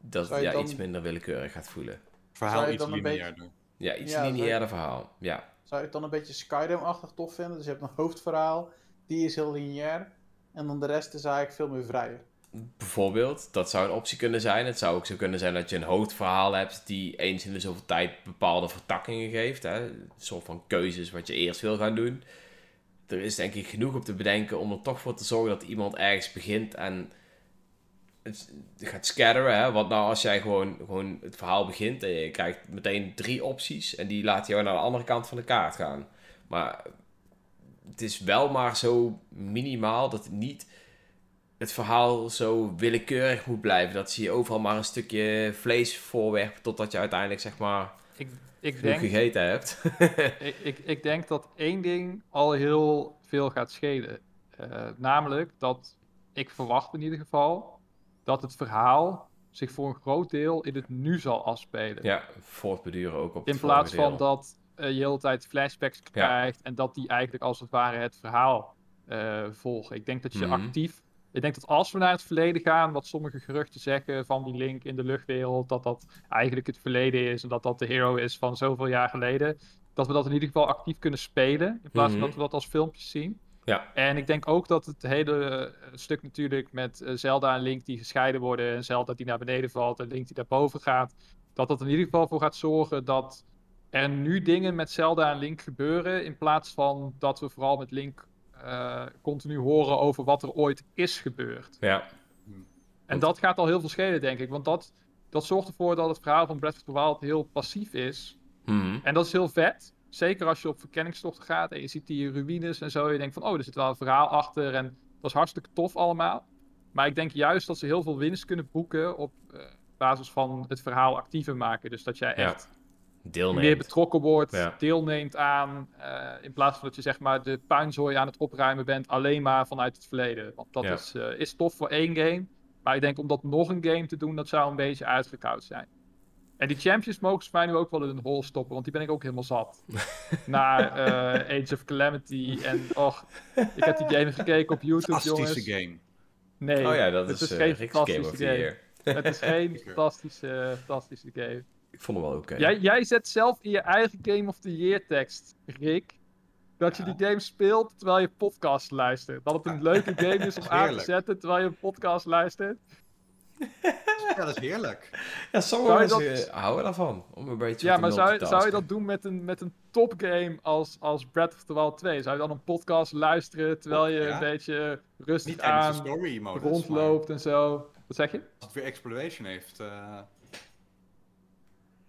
dat Zou je ja, dan- iets minder willekeurig gaat voelen. Verhaal je iets dan een lineairder. Ja, iets Ja, lineairder verhaal. Ja. zou je het dan een beetje Skyrim-achtig tof vinden? Dus je hebt een hoofdverhaal, die is heel lineair. En dan de rest is eigenlijk veel meer vrijer. Bijvoorbeeld, dat zou een optie kunnen zijn. Het zou ook zo kunnen zijn dat je een hoofdverhaal hebt die eens in de zoveel tijd bepaalde vertakkingen geeft. Hè? Een soort van keuzes wat je eerst wil gaan doen. Er is denk ik genoeg op te bedenken om er toch voor te zorgen dat iemand ergens begint en het gaat scatteren. Hè? Want nou als jij gewoon, gewoon het verhaal begint en je krijgt meteen drie opties en die laten jou naar de andere kant van de kaart gaan. Maar het is wel maar zo minimaal dat het niet het verhaal zo willekeurig moet blijven. Dat ze je overal maar een stukje vlees voorwerpen totdat je uiteindelijk zeg maar Ik, ik, denk, gegeten hebt. (laughs) ik, ik, ik denk dat één ding al heel veel gaat schelen. Eh, namelijk dat ik verwacht in ieder geval dat het verhaal zich voor een groot deel in het nu zal afspelen. ja, voortbeduren ook op In het plaats van deel. dat eh, je de hele tijd flashbacks krijgt en dat die eigenlijk als het ware het verhaal eh, volgen. Ik denk dat je Mhm. actief. Ik denk dat als we naar het verleden gaan, wat sommige geruchten zeggen van die link in de luchtwereld, dat dat eigenlijk het verleden is en dat dat de hero is van zoveel jaar geleden. Dat we dat in ieder geval actief kunnen spelen, in plaats van Mhm. dat we dat als filmpjes zien. Ja. En ik denk ook dat het hele eh, stuk natuurlijk met eh, Zelda en Link die gescheiden worden en Zelda die naar beneden valt en Link die daarboven gaat, dat dat in ieder geval voor gaat zorgen dat er nu dingen met Zelda en Link gebeuren in plaats van dat we vooral met Link eh, continu horen over wat er ooit is gebeurd. Ja. En dat gaat al heel veel schelen, denk ik. Want dat, dat zorgt ervoor dat het verhaal van Breath of the Wild heel passief is. Mhm. En dat is heel vet. Zeker als je op verkenningstochten gaat en je ziet die ruïnes en zo. En je denkt van, oh, er zit wel een verhaal achter. En dat is hartstikke tof allemaal. Maar ik denk juist dat ze heel veel winst kunnen boeken op eh, basis van het verhaal actiever maken. Dus dat jij Ja. Deelneemt. meer betrokken wordt, Ja. deelneemt aan. eh, in plaats van dat je zeg maar de puinzooi aan het opruimen bent, alleen maar vanuit het verleden. Want dat Ja. is, eh, is tof voor één game. Maar ik denk om dat nog een game te doen, dat zou een beetje uitgekoud zijn. En die champions mogen ze mij nu ook wel in een hol stoppen, want die ben ik ook helemaal zat. (laughs) Na eh, Age of Calamity en och, ik heb die game gekeken op YouTube, jongens. Fantastische game. Nee, Oh ja, dat het is, is geen Game fantastische game. Year. Het is (laughs) geen fantastische, fantastische game. Ik vond hem wel oké. Jij, jij zet zelf in je eigen Game of the Year tekst, Rick, dat je Ja. die game speelt terwijl je podcast luistert. Dat het een leuke (laughs) game is om aan te zetten terwijl je een podcast luistert. (laughs) Ja, dat is heerlijk. Ja, sommige mensen dat- eh, houden daarvan. Om een beetje Ja, maar zou, zou je dat doen met een, met een topgame als, als Breath of the Wild 2? Zou je dan een podcast luisteren terwijl je Ja. een beetje rustig Niet aan story modus. rondloopt en zo? Wat zeg je? Als het weer exploration heeft. eh,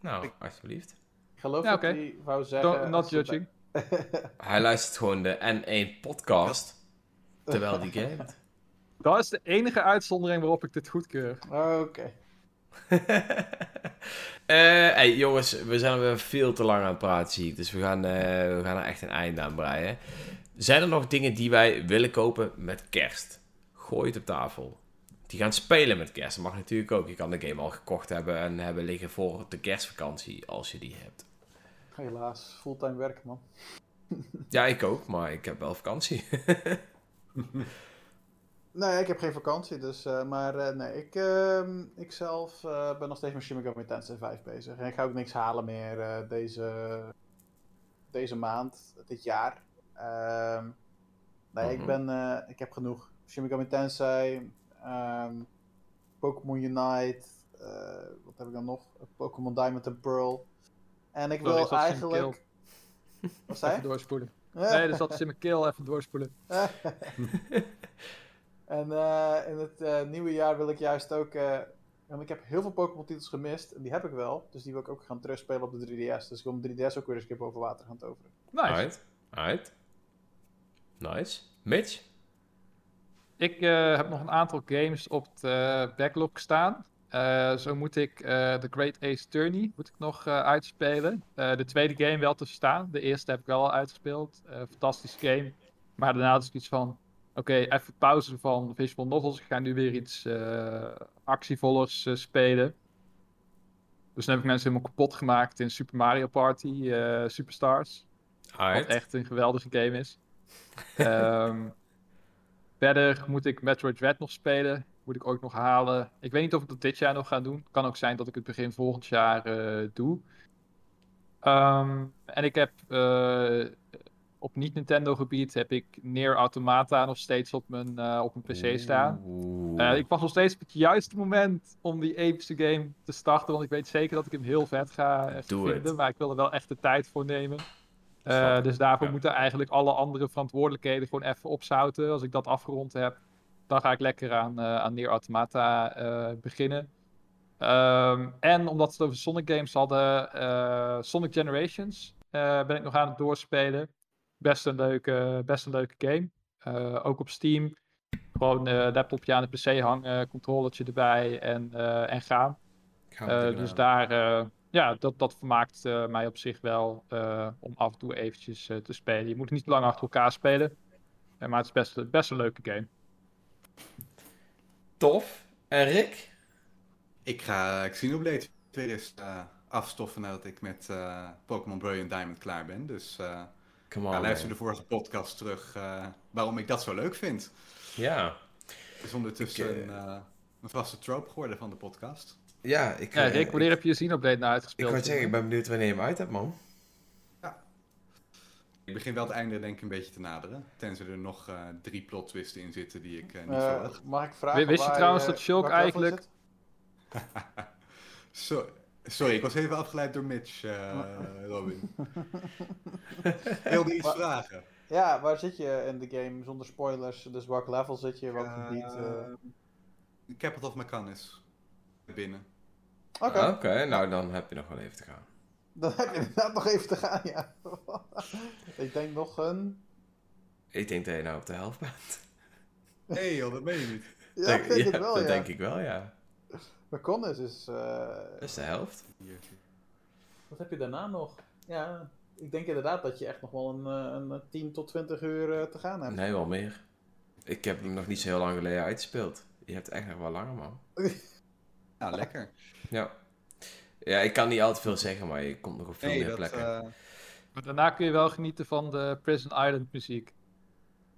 Nou, alsjeblieft. Ik geloof Ja, dat hij wou zeggen... Don't, not judging. Hij luistert gewoon de N1 podcast. Terwijl die gamet. (laughs) Dat is de enige uitzondering waarop ik dit goedkeur. Oké. (laughs) Eh, hey, jongens, we zijn weer veel te lang aan het praten, zie ik. Dus we gaan, eh, we gaan er echt een einde aan breien. Zijn er nog dingen die wij willen kopen met kerst? Gooi het op tafel. Die gaan spelen met kerst. Dat mag natuurlijk ook. Je kan de game al gekocht hebben en hebben liggen voor de kerstvakantie, als je die hebt. Helaas, fulltime werken, man. (laughs) Ja, ik ook, maar ik heb wel vakantie. (laughs) Nee, ik heb geen vakantie, dus, eh, maar eh, nee, ik, ehm, ik zelf eh, ben nog steeds met Shin Megami Tensei 5 bezig. En ik ga ook niks halen meer deze, deze maand, dit jaar. Ehm, nee, Mhm. ik ben, eh, ik heb genoeg. Shin Megami Tensei, ehm, Pokémon Unite, eh, wat heb ik dan nog? Pokémon Diamond and Pearl. En ik Sorry, wil eigenlijk... Wat zei Even doorspoelen. Nee, dus dat is in mijn keel. Even doorspoelen. (laughs) en eh, in het eh, nieuwe jaar wil ik juist ook. eh, want ik heb heel veel Pokémon-titels gemist. En die heb ik wel. Dus die wil ik ook gaan terugspelen op de 3DS. Dus ik wil mijn 3DS ook weer eens een keer boven water gaan toveren. Nice. Alright, alright. Nice. Mitch? Ik eh, heb nog een aantal games op de backlog staan. Eh, zo moet ik eh The Great Ace Tourney moet ik nog eh, uitspelen. Eh, de tweede game wel te verstaan. De eerste heb ik wel al uitgespeeld. Eh fantastische game. Maar daarna is het iets van... Oké, even pauze van visual novels. Ik ga nu weer iets eh actievollers eh, spelen. Dus dan heb ik mensen helemaal kapot gemaakt in Super Mario Party eh, Superstars. Wat echt een geweldige game is. (laughs) Ehm, verder moet ik Metroid Dread nog spelen. Moet ik ook nog halen. Ik weet niet of ik dat dit jaar nog ga doen. Kan ook zijn dat ik het begin volgend jaar eh, doe. Ehm, en ik heb eh, op niet-Nintendo gebied heb ik Near Automata nog steeds op mijn, eh, op mijn PC staan. Ik wacht nog steeds op het juiste moment om die epische game te starten. Want ik weet zeker dat ik hem heel vet ga vinden. Maar ik wil er wel echt de tijd voor nemen. Eh, dus daarvoor ja. moeten eigenlijk alle andere verantwoordelijkheden gewoon even opzouten. Als ik dat afgerond heb, dan ga ik lekker aan, eh aan Nier Automata eh, beginnen. Ehm, en omdat we het over Sonic games hadden, Sonic Generations ben ik nog aan het doorspelen. Best een leuke, best een leuke game. Ook op Steam. Gewoon laptopje aan de PC hangen, controllertje erbij en, en gaan. gaan dus daar, ja, dat, dat vermaakt eh, mij op zich wel eh, om af en toe eventjes eh, te spelen. Je moet niet te lang achter elkaar spelen, maar het is best, best een leuke game. Tof. En Rick? Ik ga Xenoblade weer eens eh, afstoffen nadat ik met eh, Pokémon Brilliant Diamond klaar ben. Dus eh, Come on. Ja, luister man. de vorige podcast terug eh, waarom ik dat zo leuk vind. Ja. Het is ondertussen Ik, eh, een, een vaste trope geworden van de podcast. Ja, ik, Ja, eh, Rick, wanneer ik, heb je Xenoblade nou ik uitgespeeld? wou zeggen, ik ben benieuwd wanneer je hem uit hebt, man. Ik begin wel het einde denk ik een beetje te naderen. Tenzij er nog eh, drie plot twisten in zitten die ik eh, niet Eh, verwacht. mag ik vragen Wist je waar trouwens dat Shulk eigenlijk- (laughs) sorry, ik was even afgeleid door Mitch, eh, (laughs) Robin. (laughs) Wilde iets Wa- vragen. Ja, waar zit je in de game zonder spoilers? Dus welk level zit je? Welk Eh, gebied? eh? Capital of Mechanis. Binnen. Oké, Oké, nou dan heb je nog wel even te gaan. dan heb je inderdaad nog even te gaan, ja. (laughs) ik denk nog een... Ik denk dat je nou op de helft bent. Hé hey, joh, dat meen je niet. Ja, Denk- ik denk het wel, dat ja. denk ik wel, ja. Is... eh, Dat is de helft. Wat heb je daarna nog? Ja, ik denk inderdaad dat je echt nog wel een, eh, een 10 tot 20 uur eh, te gaan hebt. Nee, wel meer. Ik heb hem nog niet zo heel lang geleden uitgespeeld. Je hebt echt nog wel langer, man. (laughs) Nou, lekker. (laughs) Ja. Ja, ik kan niet al te veel zeggen, maar je komt nog op veel Nee, meer dat, plekken. eh, Maar daarna kun je wel genieten van de Prison Island muziek.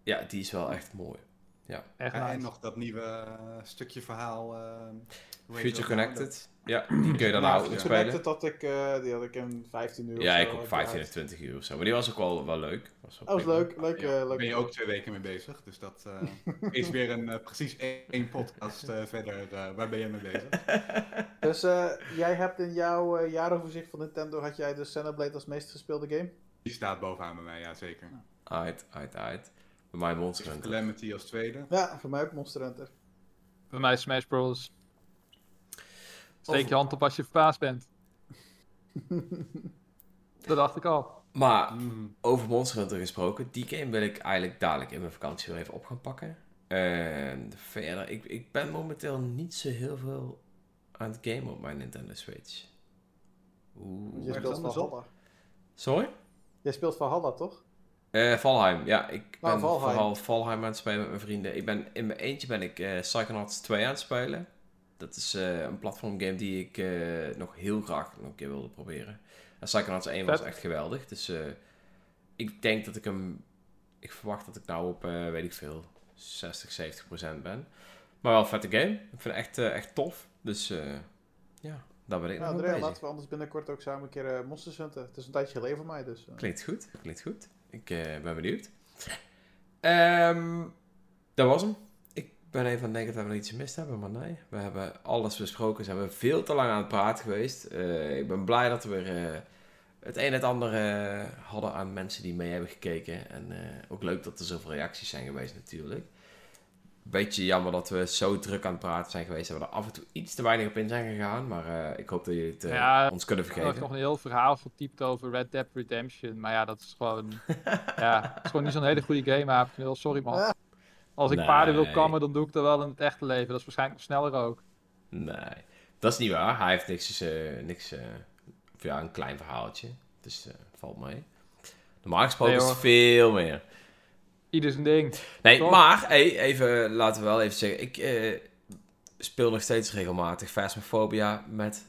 Ja, die is wel echt mooi. Echt ja, en nice. nog dat nieuwe eh, stukje verhaal. eh, Future dat? Connected. Ja, die kun je dan Ja, nou Future spelen. Connected had ik, eh, die had ik in 15 uur Ja, of ik zo ook uit- 15 of 20 uur of zo. Maar die was ook wel, wel leuk. Was wel Dat was prima. leuk, leuk, Ja, Daar leuk. ben je ook twee weken mee bezig. Dus dat eh, (laughs) is weer een precies één, één podcast verder. waar ben je mee bezig? (laughs) Dus eh, jij hebt in jouw jaaroverzicht van Nintendo, had jij de Xenoblade als meest gespeelde game? Die staat bovenaan bij mij, ja zeker. Uit, uit, uit. Bij mij Monster Hunter. Calamity als tweede. Ja, voor mij ook Monster Hunter. Bij mij Smash Bros. Steek je hand op als je verbaasd bent. (laughs) dat dacht ik al. Maar Mm. over Monster Hunter gesproken, die game wil ik eigenlijk dadelijk in mijn vakantie weer even op gaan pakken. En verder, ik, ik ben momenteel niet zo heel veel aan het gamen op mijn Nintendo Switch. Oeh. Je speelt Valhalla. Sorry? Jij speelt Valhalla, toch? Eh, Valheim, ja. Ik ben Oh, Valheim. vooral Valheim aan het spelen met mijn vrienden. Ik ben, in mijn eentje ben ik eh Psychonauts 2 aan het spelen. Dat is eh, een platformgame die ik eh, nog heel graag nog een keer wilde proberen. En Psychonauts 1 was echt geweldig. Dus eh, ik denk dat ik hem... Ik verwacht dat ik nou op, eh, weet ik veel, 60, 70 procent ben. Maar wel een vette game. Ik vind het echt, echt tof. Dus eh, ja, daar ben ik Ja, nog mee Andrea, bezig. laten we anders binnenkort ook samen een keer Monsters hunten. Het is een tijdje geleden voor mij, dus... eh. Klinkt goed, klinkt goed. Ik eh, ben benieuwd. Ehm, dat was hem. Ik ben even aan het denken dat we nog iets gemist hebben, maar nee. We hebben alles besproken. Ze hebben veel te lang aan het praten geweest. Eh, ik ben blij dat we weer eh, het een en het ander hadden aan mensen die mee hebben gekeken. En ook leuk dat er zoveel reacties zijn geweest natuurlijk. Beetje jammer dat we zo druk aan het praten zijn geweest. Dat we er af en toe iets te weinig op in zijn gegaan. Maar eh, ik hoop dat jullie het eh, Ja, ons kunnen Ik heb vergeven. nog een heel verhaal getypt over Red Dead Redemption. Maar ja, dat is gewoon. (laughs) ja, het is gewoon niet zo'n hele goede game, Aapknul. Sorry man. Als ik Nee. paarden wil kammen, dan doe ik dat wel in het echte leven. Dat is waarschijnlijk nog sneller ook. Nee, dat is niet waar. Hij heeft niks, eh, niks eh, of ja, een klein verhaaltje. Dus valt mee. Normaal gesproken Nee, is het veel meer. Ieder zijn ding. Nee, Toch? maar hey, even, laten we wel even zeggen. Ik eh, speel nog steeds regelmatig Phasmophobia met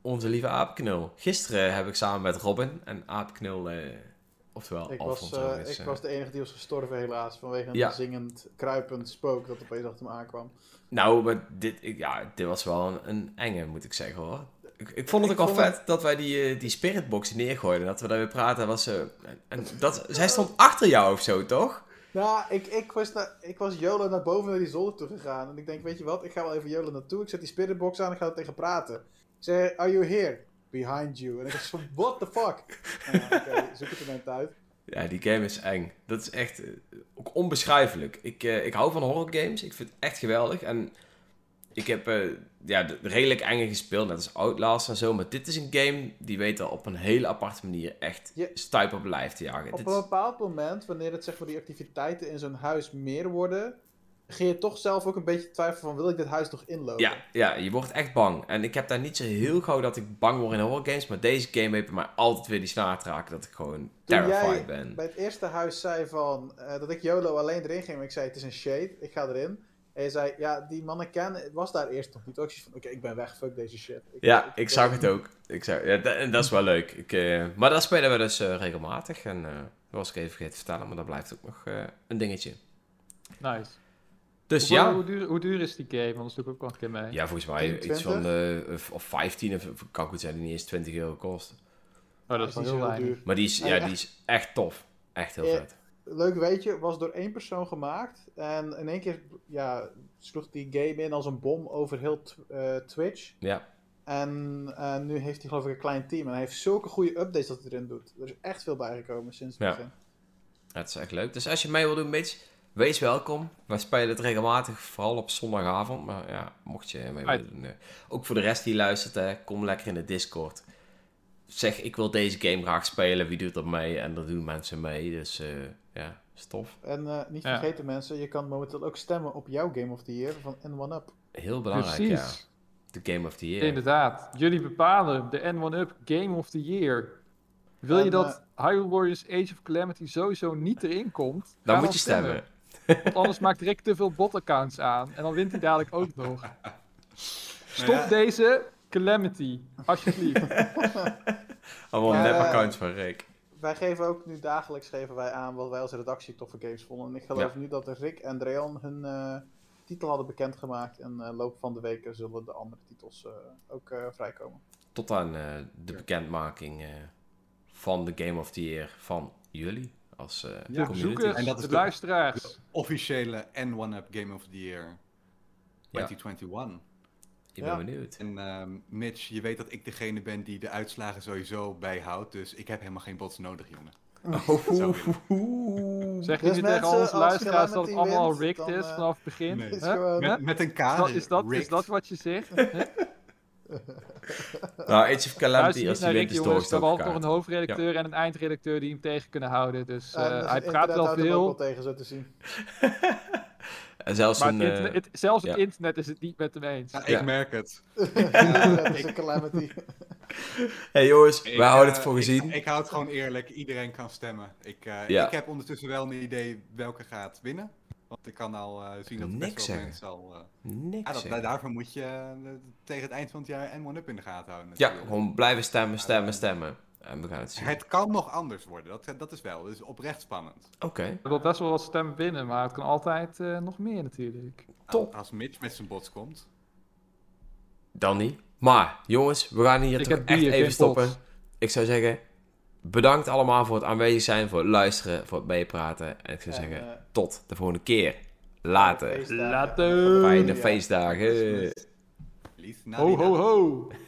onze lieve Aapknul. Gisteren heb ik samen met Robin en Aapknul, eh, oftewel Ik Alfons was, eh, ik was de enige die was gestorven helaas, vanwege een Ja. zingend, kruipend spook dat opeens achter me aankwam. Nou, maar dit, ik, ja, dit was wel een, een enge, moet ik zeggen hoor. Ik, ik vond het Ik ook vond vet dat wij die, die spiritbox neergooiden. Dat we daar weer praten. Was, eh, en, en dat, zij stond achter jou of zo, toch? Nou, ik, ik, was naar, ik was YOLO naar boven naar die zolder toe gegaan. En ik denk, weet je wat, ik ga wel even YOLO naartoe. Ik zet die spiritbox aan en ik ga er tegen praten. Ik zei, are you here? Behind you. En ik was van, what the fuck? Nou Oké, (laughs) zoek het mijn tijd. Ja, die game is eng. Dat is echt eh, ook onbeschrijfelijk. Ik, eh, ik hou van horror games. Ik vind het echt geweldig. En ik heb eh, ja, de, redelijk enge gespeeld, net als Outlast en zo. Maar dit is een game die weet al op een hele aparte manier echt Je- stuip op lijf te jagen. Op Dit een bepaald moment, wanneer het zeg maar die activiteiten in zo'n huis meer worden, ga je toch zelf ook een beetje twijfelen van, wil ik dit huis nog inlopen? Ja, ja, je wordt echt bang. En ik heb daar niet zo heel gauw dat ik bang word in horror games. Maar deze game heeft bij mij altijd weer die snaar te raken dat ik gewoon terrified jij ben. Bij het eerste huis zei van, eh, dat ik YOLO alleen erin ging, maar ik zei, het is een shade, ik ga erin. En je zei, ja, die mannen kennen was daar eerst nog niet. Ook zoiets van, oké, ik ben weg, fuck deze shit. Ik- Ja, ik zag het ook. Ik zag, ja, da- en dat is wel leuk. Ik, eh, maar dat spelen we dus eh, regelmatig. En eh, dat was ik even vergeten te vertellen, maar dat blijft ook nog eh, een dingetje. Nice. Dus Hoeveel- ja, Hoe duur, hoe duur is die game? Anders doe ik ook wel een keer mee. ja, volgens mij 20? iets van eh, of- of 15 of kan goed zijn die niet eens 20 euro kost. Oh, dat is niet heel weinig. duur. Maar die is, ja, echt. die is echt tof. Echt heel Ja. vet. Leuk weetje, was door één persoon gemaakt. En in één keer ja, sloeg die game in als een bom over heel eh, Twitch. Ja, En eh, nu heeft hij geloof ik een klein team. En hij heeft zulke goede updates dat hij erin doet. Er is echt veel bijgekomen sinds het Ja. begin. het is echt leuk. Dus als je mee wil doen, Mitch, wees welkom. Wij spelen het regelmatig, vooral op zondagavond. Maar ja, mocht je mee willen doen. ook voor de rest die luistert, hè, kom lekker in de Discord. Zeg, ik wil deze game graag spelen. Wie doet er mee? En er doen mensen mee. Dus eh, ja, is tof. En eh, niet Ja. vergeten mensen, je kan momenteel ook stemmen op jouw Game of the Year van N1UP. Heel belangrijk, Precies. ja. De Game of the Year. Inderdaad. Jullie bepalen de N1-Up Game of the Year. Wil je dat Hyrule Warriors Age of Calamity sowieso niet erin komt? Dan ga moet je stemmen. Want anders maakt Rick te veel bot-accounts aan. En dan wint hij dadelijk ook (laughs) nog. Stop Nou ja. deze Calamity. Alsjeblieft. (laughs) Allemaal Ja, nep ja. accounts van Rick. Wij geven ook nu dagelijks geven wij aan wat wij als redactie toffe games vonden. En ik geloof Ja. nu dat Rick en Dreon hun eh, titel hadden bekendgemaakt. En eh loop van de weken zullen de andere titels eh, ook eh, vrijkomen. Tot aan eh, de bekendmaking eh, van de Game of the Year van jullie als eh De community. bezoekers, En dat is de de- luisteraars. Officiële N1UP Game of the Year 2021. Ik ben Ja. benieuwd. En ehm, Mitch, je weet dat ik degene ben die de uitslagen sowieso bijhoudt. Dus ik heb helemaal geen bots nodig, jongen. (laughs) Wil Zeg je Dus nu tegen onze als luisteraars dat het allemaal wint, rigged dan, is eh, vanaf het begin? Nee. Is Huh? gewoon- Huh? Met, met een K. is, dat, is dat wat je zegt? (laughs) Nou, Age of Calamity, als die wint, is jongens. We hebben altijd nog een hoofdredacteur en een eindredacteur die hem tegen kunnen houden. Dus eh, dus hij praat wel veel. wel tegen, zo te zien. (laughs) En zelfs Maar een... het eh, internet, het- zelfs het ja. internet is het niet met hem eens. Ja, ik Ja. merk het. (laughs) dat is een calamity. (laughs) hey jongens, Ik, wij houden eh, het voor ik- gezien. Ik, hou het gewoon eerlijk. Iedereen kan stemmen. Ik, eh, Ja. ik heb ondertussen wel een idee welke gaat winnen. Want ik kan al eh, zien dat er Niks best wel mensen al... eh, Niks. ja, dat, zeg. daarvoor moet je eh, tegen het eind van het jaar N1UP in de gaten houden. Ja, natuurlijk. gewoon blijven stemmen, stemmen, stemmen. En we gaan het zien. Het kan nog anders worden, dat, dat is wel. Dat is oprecht spannend. Oké. Er wil best wel wat stemmen binnen, maar het kan altijd eh, nog meer natuurlijk. Top. Als Mitch met zijn bots komt. Dan niet. Maar, jongens, we gaan hier Ik toch echt bier, even stoppen. Ik zou zeggen, bedankt allemaal voor het aanwezig zijn, voor het luisteren, voor het meepraten. En ik zou En, zeggen, eh, tot de volgende keer. Later. feestdagen. Later. Fijne Ja. feestdagen. Lief Ho, ho, ho! (laughs)